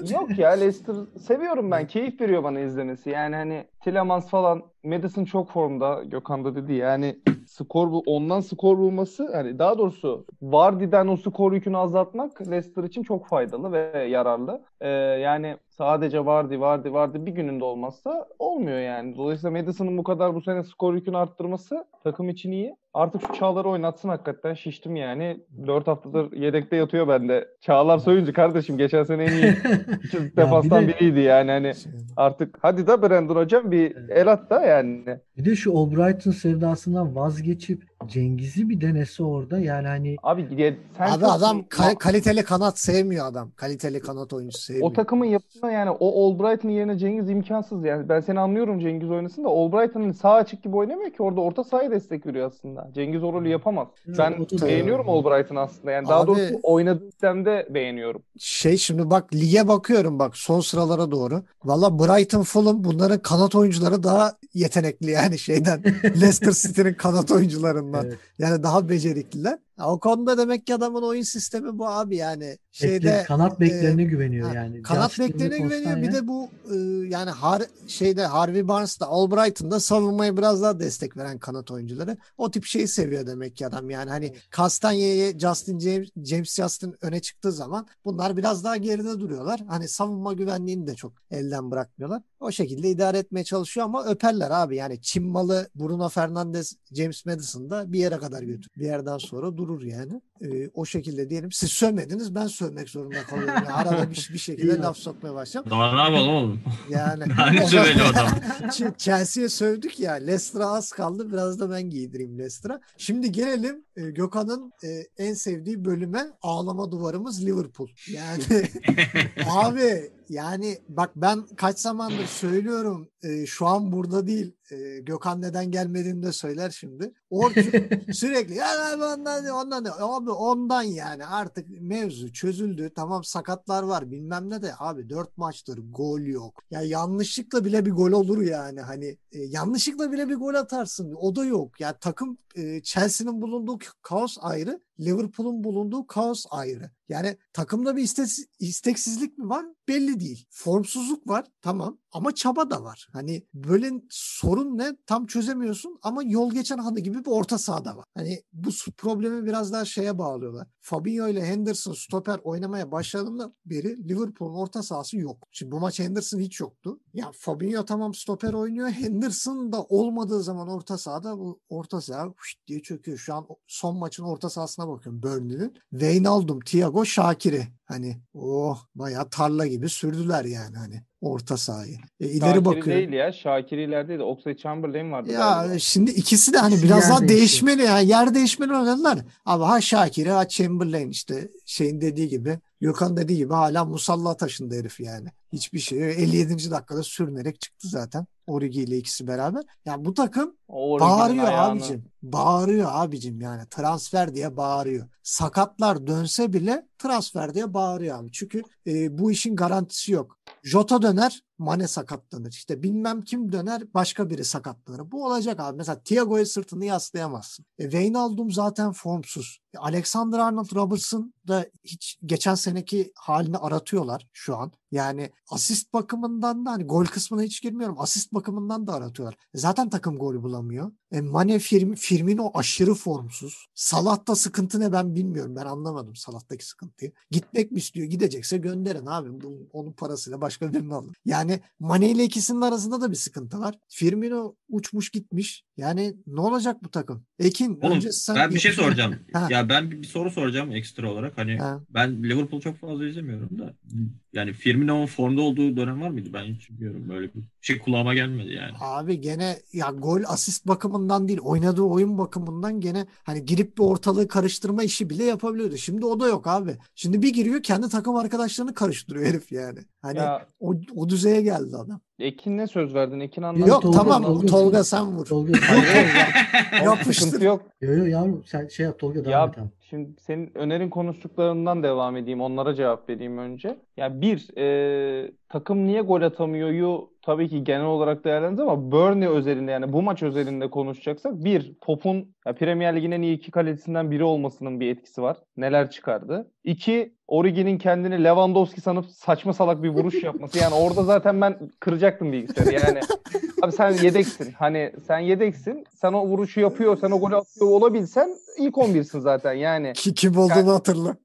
yok ya Leicester seviyorum ben. Keyif veriyor bana izlemesi. Yani hani Tielemans falan Madison çok formda Gökhan da dedi yani skor bu ondan skor bulması hani daha doğrusu Vardy'den o skor yükünü azaltmak Leicester için çok faydalı ve yararlı. Ee, yani sadece Vardy Vardy Vardy bir gününde olmazsa olmuyor yani. Dolayısıyla Madison'ın bu kadar bu sene skor yükünü arttırması takım için iyi. Artık şu Çağlar'ı oynatsın hakikaten şiştim yani. 4 haftadır yedekte yatıyor bende. Çağlar Soyuncu kardeşim geçen sene en iyi [laughs] defanstan de- biriydi yani hani Şey, artık hadi da Brandon hocam bir el at da yani. Bir de şu Albright'ın sevdasından vazgeçip Cengiz'i bir denese orada. Yani hani Abi diye sen Abi çok- adam ka- kaliteli kanat sevmiyor adam. Kaliteli kanat oyuncusu sevmiyor. o takımın yapısına yani o Albright'ın yerine Cengiz imkansız yani. Ben seni anlıyorum Cengiz oynasın da Albright'ın sağ açık gibi oynamıyor ki orada orta sahaya destek veriyor aslında. Cengiz o rolü yapamaz. Ben o da- beğeniyorum Albright'ın aslında. Yani daha Abi- doğrusu oynadığı sistemde beğeniyorum. Şey şimdi bak lige bakıyorum bak son sıralara doğru. Valla Brighton, Fulham bunların kanat oyuncuları daha yetenekli yani şeyden. [laughs] Leicester City'nin kanat oyuncularından. Evet. Yani daha becerikliler. Ya o konuda demek ki adamın oyun sistemi bu abi yani. Şeyde Bekle- kanat beklerine e, güveniyor yani. kanat Justin'le beklerine güveniyor. Bir de bu e, yani har, şeyde Harvey Barnes'da Albright'ın savunmayı biraz daha destek veren kanat oyuncuları. O tip şeyi seviyor demek ki adam. Yani hani Castanye'ye Justin James, James Justin öne çıktığı zaman bunlar biraz daha geride duruyorlar. Hani savunma güvenliğini de çok elden bırakmıyorlar. O şekilde idare etmeye çalışıyor ama öperler abi. Yani Çin malı Bruno Fernandes, James Madison da bir yere kadar götür. Bir yerden sonra durur yani. Ee, o şekilde diyelim. Siz sövmediniz ben sövmek zorunda kalıyorum. Yani arada bir, bir şekilde laf sokmaya başlayacağım. Daha ne yapalım oğlum? Yani [laughs] Hani söveli adam. Ch- Chelsea'ye sövdük ya. Leicester'a az kaldı. Biraz da ben giydireyim Leicester'a. Şimdi gelelim e, Gökhan'ın e, en sevdiği bölüme ağlama duvarımız Liverpool. Yani [laughs] abi yani bak ben kaç zamandır söylüyorum e, şu an burada değil. E, Gökhan neden gelmediğini de söyler şimdi. Orçun [laughs] sürekli ya abi ondan ondan abi ondan yani artık mevzu çözüldü. Tamam sakatlar var bilmem ne de abi dört maçtır gol yok. Ya yanlışlıkla bile bir gol olur yani hani e, yanlışlıkla bile bir gol atarsın. O da yok. Ya takım e, Chelsea'nin bulunduğu kaos ayrı. Liverpool'un bulunduğu kaos ayrı. Yani takımda bir istes- isteksizlik mi var? Belli değil. Formsuzluk var tamam ama çaba da var. Hani böyle sorun ne? Tam çözemiyorsun ama yol geçen hanı gibi bir orta sahada var. Hani bu problemi biraz daha şeye bağlıyorlar. Fabinho ile Henderson stoper oynamaya başladığında beri Liverpool'un orta sahası yok. Şimdi bu maç Henderson hiç yoktu. Ya Fabinho tamam stoper oynuyor. Henderson da olmadığı zaman orta sahada bu orta saha diye çöküyor. Şu an son maçın orta sahasına bakıyorum Burnley'nin. Wijnaldum, Thiago, Şakiri. Hani oh bayağı tarla gibi sürdüler yani hani orta sahayı. E, ileri Şakiri bakıyor. değil ya. Şakiri ileride de Oxlade Chamberlain vardı. Ya galiba. şimdi ikisi de hani İkisi biraz yer daha değişti. değişmeli yani yer değişmeli oynadılar. Ama ha Şakir'e ha Chamberlain işte şeyin dediği gibi Gökhan dediği gibi hala musalla taşındı herif yani. Hiçbir şey. 57. dakikada sürünerek çıktı zaten. Origi ile ikisi beraber. Yani bu takım O Origi'nin bağırıyor ayağını- abicim. Bağırıyor abicim yani. Transfer diye bağırıyor. Sakatlar dönse bile transfer diye bağırıyor abi. Çünkü e, bu işin garantisi yok. Jota döner, Mane sakatlanır. İşte bilmem kim döner, başka biri sakatlanır. Bu olacak abi. Mesela Thiago'ya sırtını yaslayamazsın. E, Wijnaldum zaten formsuz. Alexander Arnold Robertson da hiç geçen seneki halini aratıyorlar şu an. Yani asist bakımından da hani gol kısmına hiç girmiyorum. Asist bakımından da aratıyorlar. Zaten takım gol bulamıyor. E, Mane Firmi, Firmino aşırı formsuz. Salah'ta sıkıntı ne ben bilmiyorum. Ben anlamadım Salah'taki sıkıntıyı. Gitmek mi istiyor? Gidecekse gönderin abi. Bu- Onun parasıyla başka birini alın. Yani Mane ile ikisinin arasında da bir sıkıntı var. Firmino uçmuş gitmiş. Yani ne olacak bu takım? Ekin Oğlum önce sen ben bir şey soracağım. [laughs] Ha. ya ben bir, bir soru soracağım ekstra olarak. Hani Ha. ben Liverpool çok fazla izlemiyorum da. Yani Firmino'nun formda olduğu dönem var mıydı? Ben hiç bilmiyorum. Böyle bir şey kulağıma gelmedi yani. Abi gene ya gol asist bakımından değil oynadığı oyun bakımından gene hani girip bir ortalığı karıştırma işi bile yapabiliyordu. Şimdi o da yok abi. Şimdi bir giriyor kendi takım arkadaşlarını karıştırıyor herif yani. Hani Ya o, o düzeye geldi adam. Ekin ne söz verdin? Ekin anlat. Yok, Yok Tolga, tamam Tolga. Tolga, sen vur. Tolga, Oğlum, Yapıştır. Yok. yo yo yavrum sen şey yap Tolga Ya devam et abi. Şimdi senin önerin konuştuklarından devam edeyim. Onlara cevap vereyim önce. Ya bir e, takım niye gol atamıyor'yu tabii ki genel olarak değerlendiririz ama Burnley özelinde yani bu maç özelinde konuşacaksak bir topun ya Premier Lig'in en iyi iki kalecisinden biri olmasının bir etkisi var. Neler çıkardı. İki Origi'nin kendini Lewandowski sanıp saçma salak bir vuruş yapması. Yani orada zaten ben kıracaktım bilgisayarı. Yani abi sen yedeksin. Hani sen yedeksin. Sen o vuruşu yapıyor, sen o golü atıyor olabilsen ilk 11'sin zaten. Yani Ki kim olduğunu hatırla.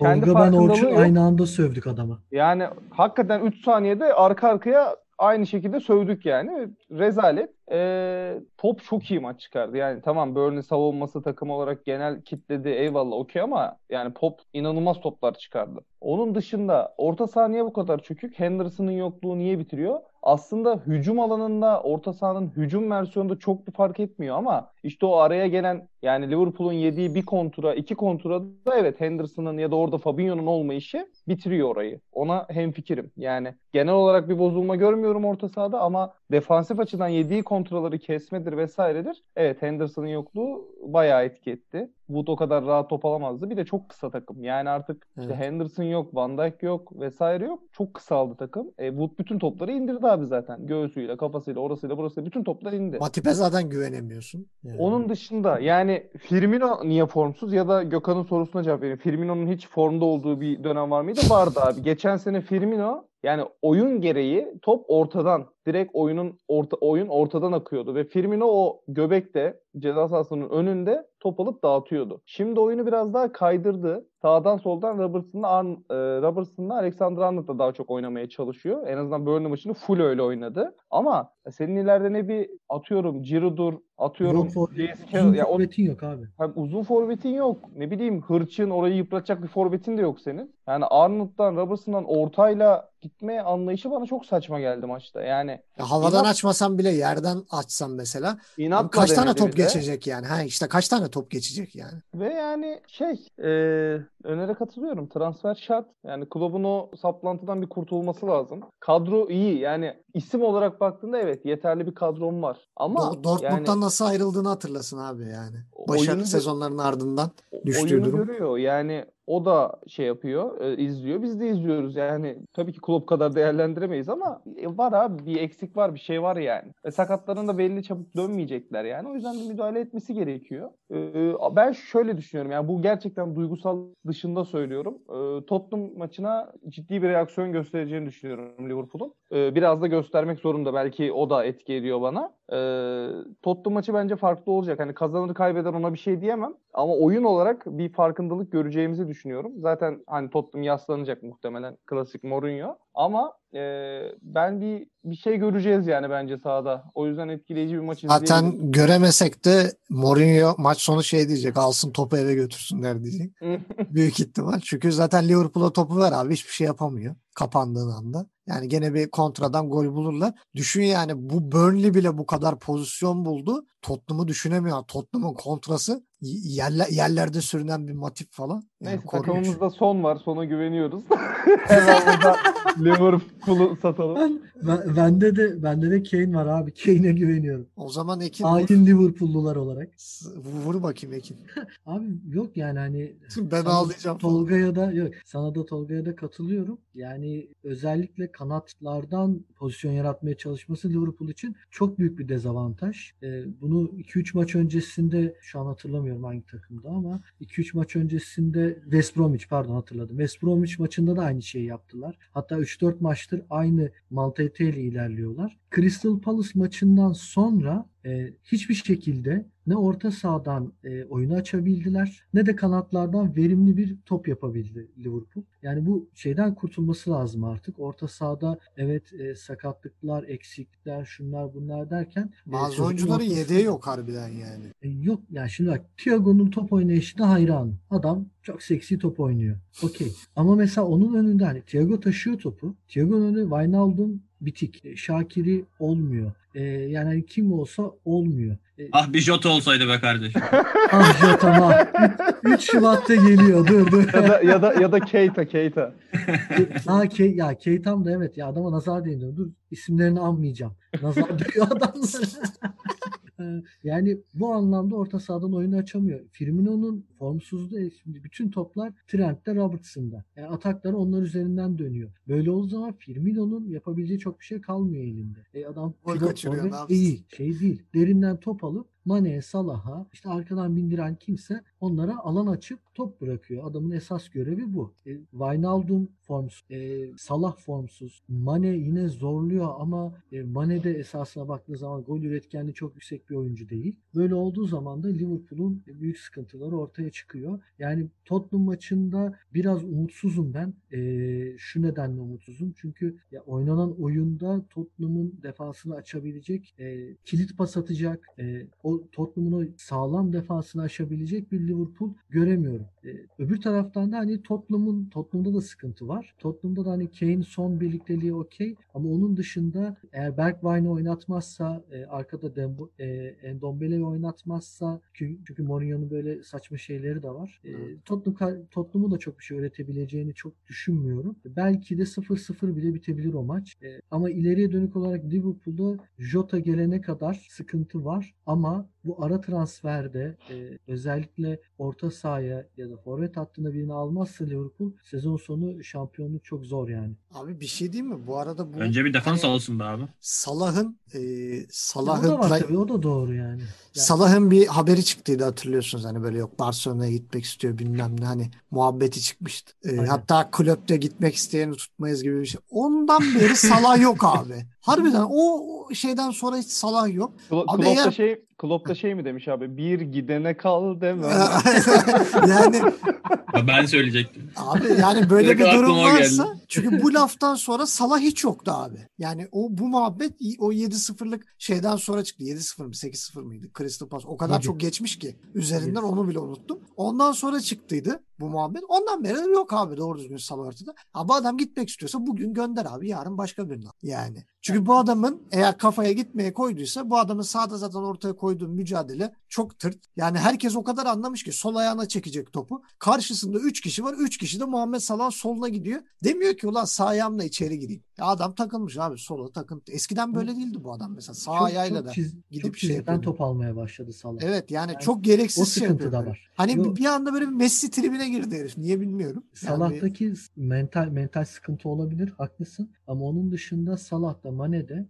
kendi Tolga ben Orçun yok. aynı anda sövdük adama. Yani hakikaten 3 saniyede arka arkaya aynı şekilde sövdük yani. Rezalet. Ee, top çok iyi maç çıkardı. Yani tamam Burnley savunması takım olarak genel kitledi eyvallah okey ama yani Pop inanılmaz toplar çıkardı. Onun dışında orta saniye bu kadar çökük. Henderson'ın yokluğu niye bitiriyor? Aslında hücum alanında orta sahanın hücum versiyonunda çok bir fark etmiyor ama işte o araya gelen yani Liverpool'un yediği bir kontura, iki kontura da evet Henderson'ın ya da orada Fabinho'nun olmayışı bitiriyor orayı. Ona hemfikirim. Yani genel olarak bir bozulma görmüyorum orta sahada ama defansif açıdan yediği kontraları kesmedir vesairedir. Evet Henderson'ın yokluğu bayağı etki etti. Wood o kadar rahat top alamazdı. Bir de çok kısa takım. Yani artık işte Evet. Henderson yok, Van Dijk yok vesaire yok. Çok kısaldı takım. E, Wood bütün topları indirdi abi zaten. Göğsüyle, kafasıyla, orasıyla, burasıyla bütün topları indi. Matip'e zaten güvenemiyorsun. Yani. Onun dışında yani Firmino niye formsuz ya da Gökhan'ın sorusuna cevap vereyim. Firmino'nun hiç formda olduğu bir dönem var mıydı? Vardı abi. Geçen sene Firmino yani oyun gereği top ortadan direkt oyunun orta oyun ortadan akıyordu ve Firmino o göbekte ceza sahasının önünde top alıp dağıtıyordu. Şimdi oyunu biraz daha kaydırdı. Sağdan soldan Robertson'la Arn- e, Robertson'la Alexander Arnold da daha çok oynamaya çalışıyor. En azından Burnley maçını full öyle oynadı. Ama senin ileride ne bir atıyorum Giroud'dur, atıyorum Yok for, uzun ya o forvetin yok abi. Hem uzun forvetin yok. Ne bileyim hırçın orayı yıpratacak bir forvetin de yok senin. Yani Arnold'dan, Robertson'dan ortayla gitme anlayışı bana çok saçma geldi maçta. Yani Ya havadan İnat- açmasan bile yerden açsan mesela kaç tane top de. geçecek yani? Ha işte kaç tane top geçecek yani? Ve yani şey e, önere katılıyorum. Transfer şart. Yani kulübün o saplantıdan bir kurtulması lazım. Kadro iyi. Yani isim olarak baktığında evet yeterli bir kadron var. Ama Do- Dortmund'dan yani nasıl ayrıldığını hatırlasın abi yani. Başarılı oyunu- sezonların ardından düştüğü oyunu durum. görüyor. Yani o da şey yapıyor, e, izliyor. Biz de izliyoruz. Yani tabii ki kulüp kadar değerlendiremeyiz ama e, var abi bir eksik var, bir şey var yani. E, sakatların da belli çabuk dönmeyecekler yani. O yüzden bir müdahale etmesi gerekiyor. E, ben şöyle düşünüyorum. Yani bu gerçekten duygusal dışında söylüyorum. E, Tottenham maçına ciddi bir reaksiyon göstereceğini düşünüyorum Liverpool'un. E, biraz da göstermek zorunda. Belki o da etki ediyor bana. E, Tottenham maçı bence farklı olacak. Hani kazanır kaybeder ona bir şey diyemem. Ama oyun olarak bir farkındalık göreceğimizi düşünüyorum. Zaten hani Tottenham yaslanacak muhtemelen klasik Mourinho. Ama e, ben bir bir şey göreceğiz yani bence sahada. O yüzden etkileyici bir maç Zaten göremesek de Mourinho maç sonu şey diyecek. Alsın topu eve götürsünler diyecek. Büyük ihtimal. Çünkü zaten Liverpool'a topu ver abi. Hiçbir şey yapamıyor kapandığın anda. Yani gene bir kontradan gol bulurlar. Düşün yani bu Burnley bile bu kadar pozisyon buldu. Tottenham'ı düşünemiyor. Tottenham'ın kontrası yerler, yerlerde sürünen bir motif falan. Yani Neyse korkunç. takımımızda son var. Sona güveniyoruz. [laughs] Hemen burada Liverpool'u satalım. Ben, bende de bende de Kane var abi. Kane'e güveniyorum. O zaman Ekin Hain Liverpool'lular olarak. Vur bakayım Ekin. [laughs] abi yok yani hani ben ağlayacağım. Tolga'ya da yok. Sana da Tolga'ya da katılıyorum. Yani özellikle kanatlardan pozisyon yaratmaya çalışması Liverpool için çok büyük bir dezavantaj. Ee, bunu 2-3 maç öncesinde şu an hatırlamıyorum hangi takımda ama 2-3 maç öncesinde West Bromwich pardon hatırladım. West Bromwich maçında da aynı şeyi yaptılar. Hatta 3-4 maçtır aynı mantaliteyle ilerliyorlar. Crystal Palace maçından sonra e, hiçbir şekilde ne orta sahadan e, oyunu açabildiler ne de kanatlardan verimli bir top yapabildi Liverpool. Yani bu şeyden kurtulması lazım artık. Orta sahada evet e, sakatlıklar, eksiklikler, şunlar bunlar derken e, bazı e, oyuncuların ortası... yedeği yok harbiden yani. E, yok yani şimdi bak Thiago'nun top oynayışına hayran. Adam çok seksi top oynuyor. Okey. Ama mesela onun önünde hani Thiago taşıyor topu. Thiago'nun önünde Wijnaldum bitik. E, Şakiri olmuyor. E, yani hani kim olsa olmuyor. E, ah bir Jota olsaydı be kardeşim. [laughs] ah Jota ha. 3 Şubat'ta geliyor dur dur. ya da ya da ya da Keita Keita. [laughs] ha Ke ya Keita'm da evet ya adama nazar değiyor. Dur isimlerini anmayacağım. Nazar [laughs] diyor adamlara. Yani bu anlamda orta sahadan oyunu açamıyor. Firmino'nun formsuzluğu şimdi bütün toplar Trent'te Robertson'da. Yani atakları onlar üzerinden dönüyor. Böyle olduğu zaman Firmino'nun yapabileceği çok bir şey kalmıyor elinde. E adam pilot değil. Şey değil. Derinden top alıp Mane, Salah'a işte arkadan bindiren kimse onlara alan açıp top bırakıyor. Adamın esas görevi bu. E, Wijnaldum formsuz, e, Salah formsuz. Mane yine zorluyor ama e, Mane de esasına baktığı zaman gol üretkenliği çok yüksek bir oyuncu değil. Böyle olduğu zaman da Liverpool'un büyük sıkıntıları ortaya çıkıyor. Yani Tottenham maçında biraz umutsuzum ben. E, şu nedenle umutsuzum. Çünkü ya oynanan oyunda Tottenham'ın defansını açabilecek, e, kilit pas atacak, e, o Tottenham'ın o sağlam defansını aşabilecek bir Liverpool göremiyorum. E, öbür taraftan da hani Tottenham'ın Tottenham'da da sıkıntı var. Tottenham'da da hani Kane son birlikteliği okey ama onun dışında eğer Bergwijn'i oynatmazsa e, arkada Dembo, e, Endombele'yi oynatmazsa çünkü, çünkü Mourinho'nun böyle saçma şeyleri de var. E, Tottenham Tottenham'ı da çok bir şey öğretebileceğini çok düşünmüyorum. Belki de 0-0 bile bitebilir o maç. E, ama ileriye dönük olarak Liverpool'da Jota gelene kadar sıkıntı var ama bu ara transferde e, özellikle orta sahaya ya da forvet hattına birini almazsa Liverpool sezon sonu şampiyonluk çok zor yani. Abi bir şey değil mi? Bu arada bu Önce bir defans hani, olsun be abi. Salah'ın e, Salah'ın o da var tabii o da doğru yani. yani. Salah'ın bir haberi çıktıydı hatırlıyorsunuz hani böyle yok Barcelona'ya gitmek istiyor bilmem ne hani muhabbeti çıkmıştı. E, hatta kulüpte gitmek isteyeni tutmayız gibi bir şey. Ondan beri Salah yok [laughs] abi. Harbiden o şeyden sonra hiç Salah yok. Klo- Klopp eğer... şey Klopp da şey mi demiş abi? Bir gidene kal deme. [laughs] yani ben söyleyecektim. Abi yani böyle bir durum varsa çünkü bu laftan sonra Salah hiç yoktu abi. Yani o bu muhabbet o 7-0'lık şeyden sonra çıktı. 7-0 mı 8-0 mıydı? Crystal Palace. O kadar Tabii. çok geçmiş ki üzerinden onu bile unuttum. Ondan sonra çıktıydı bu muhabbet. Ondan beri yok abi doğru düzgün Salah ortada. Ha, bu adam gitmek istiyorsa bugün gönder abi yarın başka birine. Yani. Çünkü bu adamın eğer kafaya gitmeye koyduysa bu adamın sağda zaten ortaya koyduğu mücadele çok tırt. Yani herkes o kadar anlamış ki sol ayağına çekecek topu. Karşısında 3 kişi var. 3 kişi de Muhammed Salah soluna gidiyor. Demiyor ki ulan sağ ayağımla içeri gireyim. Ya adam takılmış abi sola takıntı. Eskiden böyle değildi bu adam mesela. Sağ çok, ayağıyla çok da çiz, gidip çok şey yapıyor. top almaya başladı Salah. Evet yani, yani çok gereksiz o şey da var. Hani Yok. bir anda böyle bir Messi tribine girdi herif. Niye bilmiyorum. Yani mental mental sıkıntı olabilir. Haklısın. Ama onun dışında Salah'ta Mane'de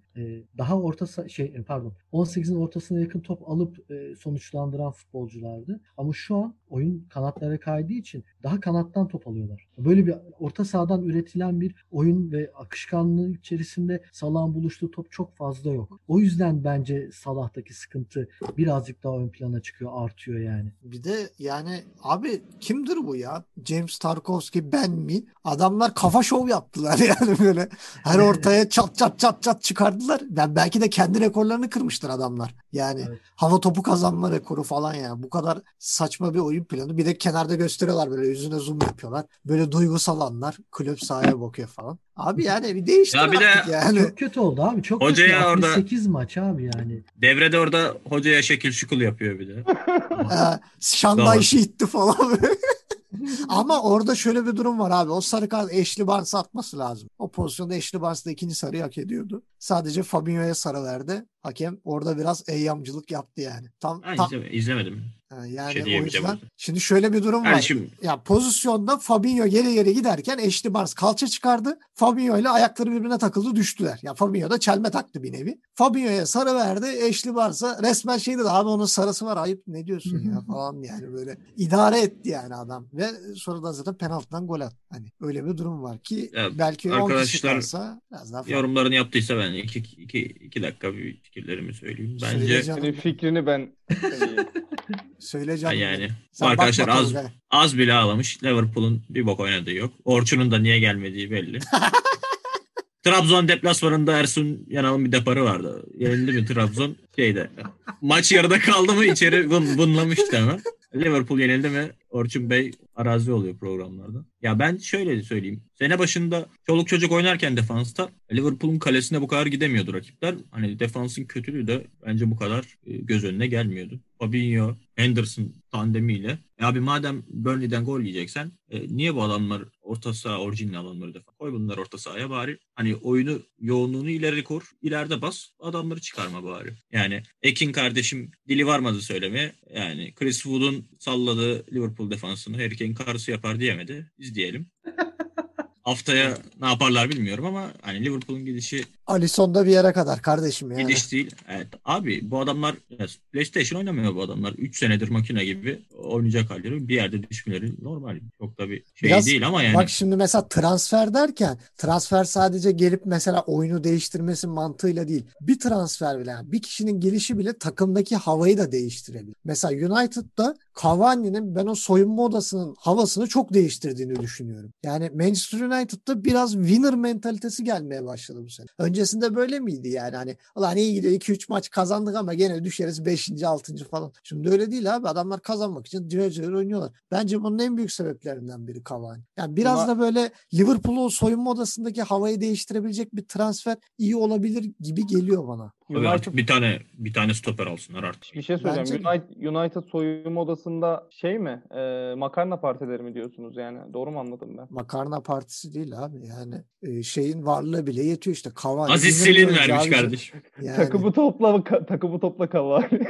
daha orta şey e, pardon 18'in ortasına yakın top alıp sonuçlandıran futbolculardı. Ama şu an oyun kanatlara kaydığı için daha kanattan top alıyorlar. Böyle bir orta sahadan üretilen bir oyun ve akışkanlığı içerisinde Salah'ın buluştuğu top çok fazla yok. O yüzden bence Salah'taki sıkıntı birazcık daha ön plana çıkıyor, artıyor yani. Bir de yani abi kimdir bu ya? James Tarkovski ben mi? Adamlar kafa şov yaptılar [laughs] yani böyle. Her ortaya çat çat çat çat çıkardılar. Ben belki de kendi rekorlarını kırmıştır adamlar. Yani Evet. hava topu kazanma rekoru falan yani. Bu kadar saçma bir oyun planı. Bir de kenarda gösteriyorlar böyle yüzüne zoom yapıyorlar. Böyle duygusal anlar. Kulüp sahaya bakıyor falan. Abi [laughs] yani bir değiştir Ya bir de yani. Çok kötü oldu abi. Çok Hocaya kötü. orada- 68 maç abi yani. Devrede orada hocaya şekil şukul yapıyor bir de. [laughs] Şanday işi itti falan. [laughs] [laughs] Ama orada şöyle bir durum var abi. O sarı kart Ashley Barnes'a atması lazım. O pozisyonda Ashley Barnes da ikinci sarıyı hak ediyordu. Sadece Fabinho'ya sarı verdi. Hakem orada biraz eyyamcılık yaptı yani. Tam, Ha, tam izleme- izlemedim. Yani şey o yüzden şimdi şöyle bir durum Yani var. şimdi Ya pozisyonda Fabinho geri geri giderken Ashley Barnes kalça çıkardı. Fabinho ile ayakları birbirine takıldı düştüler. Ya Fabinho da çelme taktı bir nevi. Fabinho'ya sarı verdi. Ashley Barnes'a resmen şey dedi abi onun sarısı var ayıp ne diyorsun ya falan yani böyle idare etti yani adam. Ve sonra da zaten penaltıdan gol attı. Hani öyle bir durum var ki Ya, belki 10 kişi kalsa biraz daha farklı. yorumlarını yaptıysa ben iki, iki, iki dakika bir fikirlerimi söyleyeyim. Bence Söyleyeceğim. Senin fikrini ben söyleyeyim. [laughs] Söyle Ha, canım. yani Sen arkadaşlar az Tolga. az bile ağlamış. Liverpool'un bir bok oynadığı yok. Orçun'un da niye gelmediği belli. [laughs] Trabzon deplasmanında Ersun Yanal'ın bir deparı vardı. Yenildi mi Trabzon? Şeyde. Maç yarıda kaldı mı içeri bun, bunlamıştı ama. Liverpool yenildi mi Orçun Bey arazi oluyor programlarda. Ya ben şöyle söyleyeyim. Sene başında çoluk çocuk oynarken defansta Liverpool'un kalesine bu kadar gidemiyordu rakipler. Hani defansın kötülüğü de bence bu kadar e, göz önüne gelmiyordu. Fabinho, Henderson tandemiyle. E abi madem Burnley'den gol yiyeceksen e, niye bu adamlar orta saha orijinal adamları defans? Koy bunları orta sahaya bari. Hani oyunu yoğunluğunu ileri kur. ileride bas. Adamları çıkarma bari. Yani Ekin kardeşim dili varmadı söylemeye. Yani Chris Wood'un salladığı Liverpool defansını Harry Kane karısı yapar diyemedi. Biz diyelim. [laughs] Haftaya ne yaparlar bilmiyorum ama hani Liverpool'un gidişi Alisson'da bir yere kadar kardeşim yani. gidiş değil. Evet. Abi bu adamlar PlayStation oynamıyor bu adamlar. 3 senedir makine gibi oynayacak halleri bir yerde düşmeleri normal. Çok da bir şey Biraz- değil ama yani Bak şimdi mesela transfer derken transfer sadece gelip mesela oyunu değiştirmesi mantığıyla değil. Bir transfer bile yani bir kişinin gelişi bile takımdaki havayı da değiştirebilir. Mesela United'da Cavani'nin ben o soyunma odasının havasını çok değiştirdiğini düşünüyorum. Yani Manchester United'da biraz winner mentalitesi gelmeye başladı bu sene. Öncesinde böyle miydi yani hani ulan iyi gidiyor 2-3 maç kazandık ama gene düşeriz 5. 6. falan. Şimdi öyle değil abi adamlar kazanmak için cıvır oynuyorlar. Bence bunun en büyük sebeplerinden biri Cavani. Yani biraz Ama- da böyle Liverpool'un soyunma odasındaki havayı değiştirebilecek bir transfer iyi olabilir gibi geliyor bana. Abi artık United bir tane bir tane stoper alsınlar artık. bir şey söyleyeceğim. Bence. United, United soyunma odasında şey mi? E, makarna partileri mi diyorsunuz yani? Doğru mu anladım ben? Makarna partisi değil abi. Yani e, şeyin varlığı bile yetiyor işte. Cavani. Aziz winner Selin vermiş abicim. kardeşim. Yani, Takımı topla ka- takımı topla Cavani. [laughs]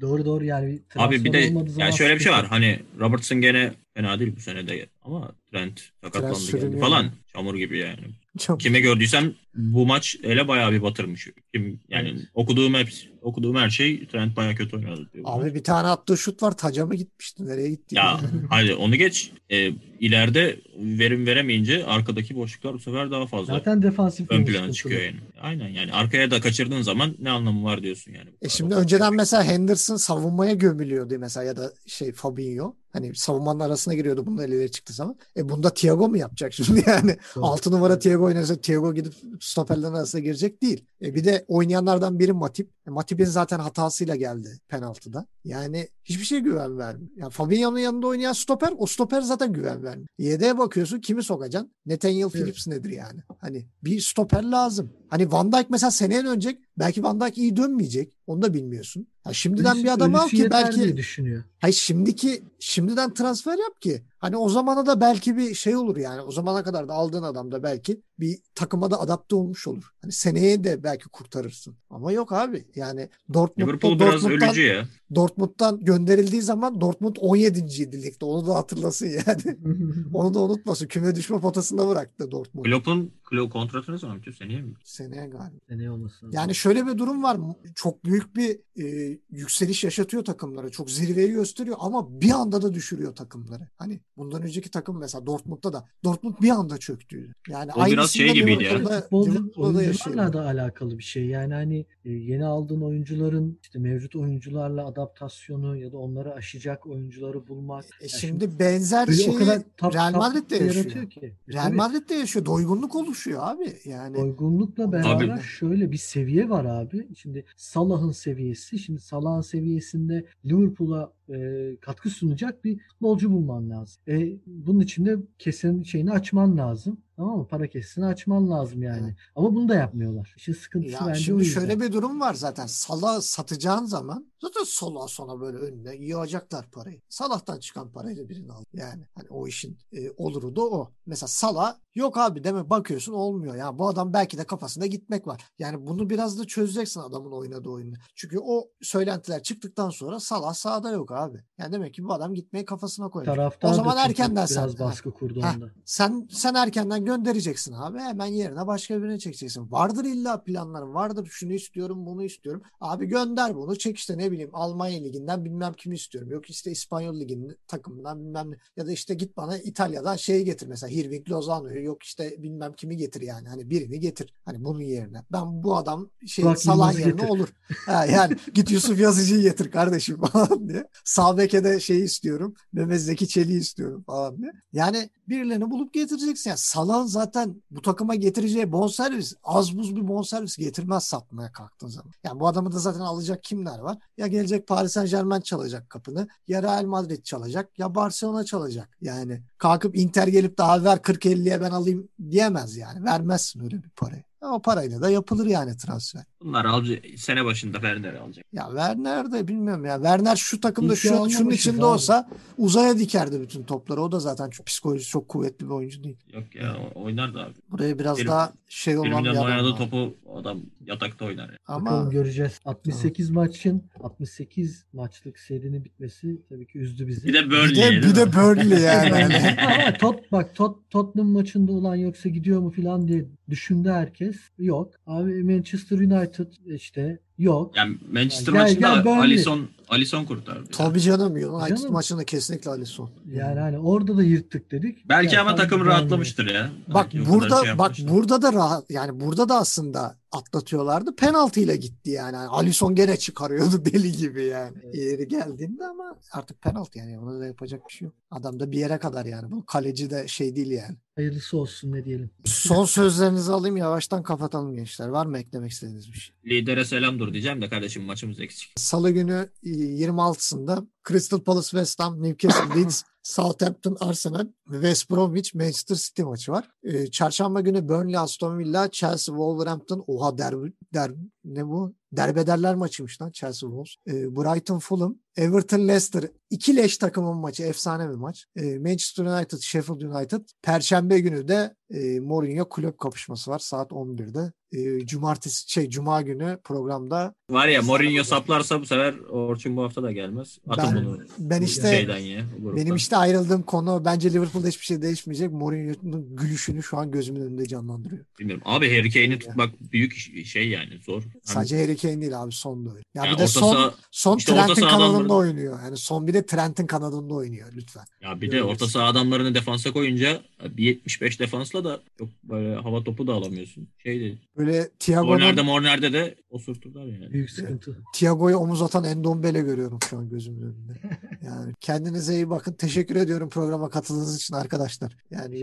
doğru doğru yani bir Abi bir de yani şöyle bir şey var. Hani Robertson gene fena değil bu sene de ama Trent sakatlandı falan. Çamur gibi yani. çok Kime gördüysem bu maç ele bayağı bir batırmış. Kim yani okuduğum hep okuduğum her şey Trent bayağı kötü oynadı diyor. Abi bir tane attığı şut var. Taca mı gitmişti? Nereye gitti? Ya [laughs] hadi onu geç. Ee, ileride verim veremeyince arkadaki boşluklar bu sefer daha fazla Zaten defansif ön plana çıkıyor yani. Aynen yani arkaya da kaçırdığın zaman ne anlamı var diyorsun yani. E şimdi önceden mesela Henderson savunmaya gömülüyordu mesela ya da şey Fabinho. Hani savunmanın arasına giriyordu bunun eliyle çıktı zaman. E bunda Thiago mu yapacak şimdi [laughs] yani? Doğru. 6 numara Thiago oynasa Thiago gidip stoperlerin arasına girecek değil. E bir de oynayanlardan biri Matip. E Matip'in zaten hatasıyla geldi penaltıda. Yani hiçbir şey güven vermiyor. Yani Fabinho'nun yanında oynayan stoper o stoper zaten güven vermiyor. Yedeğe bakıyorsun kimi sokacaksın? Nathaniel Phillips nedir yani? Hani bir stoper lazım. Hani Van Dijk mesela seneye dönecek. Belki Van Dijk iyi dönmeyecek. Onu da bilmiyorsun. Ya şimdiden Ölüsü- bir adam al ki belki düşünüyor. Hayır şimdiki şimdiden transfer yap ki hani o zamana da belki bir şey olur yani o zamana kadar da aldığın adam da belki bir takıma da adapte olmuş olur. Hani seneye de belki kurtarırsın. Ama yok abi yani Dortmund'da Liverpool biraz Dortmund'dan, ölücü ya. Dortmund'dan gönderildiği zaman Dortmund 17. ligde onu da hatırlasın yani. [laughs] onu da unutmasın. Küme düşme potasında bıraktı Dortmund. Klopp'un Klopp kontratı ne zaman bitiyor? Seneye mi? Seneye galiba. ne olmasın. Yani şöyle bir durum var. Çok büyük bir e, yükseliş yaşatıyor takımlara. Çok zirveyi gösteriyor ama bir anda da düşürüyor takımları. Hani bundan önceki takım mesela Dortmund'da da Dortmund bir anda çöktü. Yani O biraz şey gibiydi ya. Liverpool'da oyuncularla da alakalı bir şey. Yani hani e, yeni aldığın oyuncuların işte mevcut oyuncularla adaptasyonu ya da onları aşacak oyuncuları bulmak. E Ya şimdi benzer böyle şeyi o kadar tap- Real Madrid'de yaşıyor. ki. Real Tabii. Madrid'de yaşıyor. Doygunluk oluşuyor abi. Yani Doygunlukla beraber Abi- şöyle bir seviye var abi. Şimdi Salah'ın seviyesi. Şimdi Salah'ın seviyesinde Liverpool'a e, katkı sunacak bir futbolcu bulman lazım. E, bunun için de kesenin şeyini açman lazım. Tamam mı? Para kesesini açman lazım yani. Evet. Ama bunu da yapmıyorlar. İşin sıkıntısı Ya bence o şimdi yüzden. şöyle bir durum var zaten. Salah satacağın zaman zaten Salah sonra böyle önüne yığacaklar parayı. Salah'tan çıkan parayla birini al. Yani hani o işin e, oluru da o. Mesela Salah yok abi deme bakıyorsun olmuyor. Ya bu adam belki de kafasında gitmek var. Yani bunu biraz da çözeceksin adamın oynadığı oyunu. Çünkü o söylentiler çıktıktan sonra Salah sahada yok abi. Yani demek ki bu adam gitmeyi kafasına koymuş. Taraftar O zaman erkenden biraz sen- baskı kurdu onda. Sen sen erkenden göndereceksin abi. Hemen yerine başka birine çekeceksin. Vardır illa planların. Vardır şunu istiyorum, bunu istiyorum. Abi gönder bunu. Çek işte ne bileyim Almanya liginden bilmem kimi istiyorum. Yok işte İspanyol liginin takımından bilmem ne. Ya da işte git bana İtalya'dan şeyi getir mesela. Hirving Lozano'yu. Yok işte bilmem kimi getir yani. Hani birini getir. Hani bunun yerine. Ben bu adam şey Yılmaz'ı yerine getir. olur. Ha, yani git Yusuf Yazıcı'yı getir kardeşim [laughs] falan diye. Sağ beke de şeyi istiyorum. Mehmet Zeki Çelik'i istiyorum falan diye. Yani birilerini bulup getireceksin. Yani Salah'ın zaten bu takıma getireceği bonservis az buz bir bonservis getirmez satmaya kalktığın zaman. Yani bu adamı da zaten alacak kimler var? Ya gelecek Paris Saint Germain çalacak kapını. Ya Real Madrid çalacak. Ya Barcelona çalacak. Yani kalkıp Inter gelip daha ver 40-50'ye ben alayım diyemez yani. Vermezsin öyle bir parayı. O parayla da yapılır yani transfer. Bunlar alacak. Sene başında Werner'i alacak. Ya Werner de bilmiyorum ya. Werner şu takımda şu, şunun içinde abi. olsa uzaya dikerdi bütün topları. O da zaten çok psikolojisi çok kuvvetli bir oyuncu değil. Yok ya oynar da abi. Buraya biraz Benim- daha şey olan bir adam. oynadığı topu adam yatakta oynar. ya. Bakalım Ama göreceğiz. 68 maçın 68 maçlık serinin bitmesi tabii ki üzdü bizi. Bir de bir Burnley. de, bir de Burnley yani. [laughs] [laughs] Ama Tot bak Tot Tottenham maçında olan yoksa gidiyor mu falan diye düşündü herkes. Yok. Abi Manchester United işte yok. Yani Manchester Gel, maçında gel Burnley. Alisson Alisson kurtardı. Tabii canım United Canım. maçında kesinlikle Alisson. Yani hani orada da yırttık dedik. Belki Ya ama takım Burnley. rahatlamıştır ya. Bak Belki burada şey bak burada da rahat yani burada da aslında atlatıyorlardı. Penaltıyla gitti yani. yani Alisson gene çıkarıyordu [laughs] deli gibi yani. Evet. Yeri geldiğinde ama artık penaltı yani. Ona da yapacak bir şey yok. Adam da bir yere kadar yani. Bu kaleci de şey değil yani. Hayırlısı olsun ne diyelim. Son sözlerinizi alayım yavaştan kapatalım gençler. Var mı eklemek istediğiniz bir şey? Lidere selam dur diyeceğim de kardeşim maçımız eksik. Salı günü e, 26'sında Crystal Palace West Ham, Newcastle [laughs] Leeds, Southampton Arsenal West Bromwich Manchester City maçı var. E, çarşamba günü Burnley Aston Villa, Chelsea Wolverhampton. Oha derbi, der, ne bu? Derbederler maçıymış lan Chelsea Wolves. E, Brighton Fulham, Everton Leicester. İki leş takımın maçı. Efsane bir maç. E, Manchester United, Sheffield United. Perşembe günü de e, Mourinho kulüp kapışması var saat 11'de. E, cumartesi şey cuma günü programda Var ya Mourinho saplarsa bu sefer Orçun bu hafta da gelmez. Atın Ben- bunu ben işte şeyden ya. benim işte ayrıldığım konu bence Liverpool'da hiçbir şey değişmeyecek. Mourinho'nun gülüşünü şu an gözümün önünde canlandırıyor. Bilmiyorum. Abi Harry Kane'i tutmak büyük şey yani zor. Hani, Sadece Harry Kane değil abi son da öyle. Ya yani bir de son saha- son işte Trent'in kanadında adamları- oynuyor. Yani son bir de Trent'in kanadında oynuyor lütfen. ya bir de orta saha adamlarını defansa koyunca bir 75 defansla da çok böyle hava topu da alamıyorsun. Şey değil. Böyle Thiago'nun Morner'de Morner'de de osurturlar yani. Büyük sıkıntı. Thiago'ya omuz atan Endombele görüyorum şu an gözümün önünde. Yani kendinize iyi bakın. Teşekkür ediyorum programa katıldığınız için arkadaşlar. Yani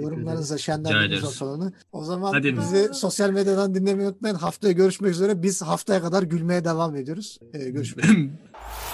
şenlendiniz ederiz. ortalığı. O zaman Hadi. bizi sosyal medyadan dinlemeyi unutmayın. Haftaya görüşmek üzere. Biz haftaya kadar gülmeye devam ediyoruz. Ee, görüşmek üzere. [laughs]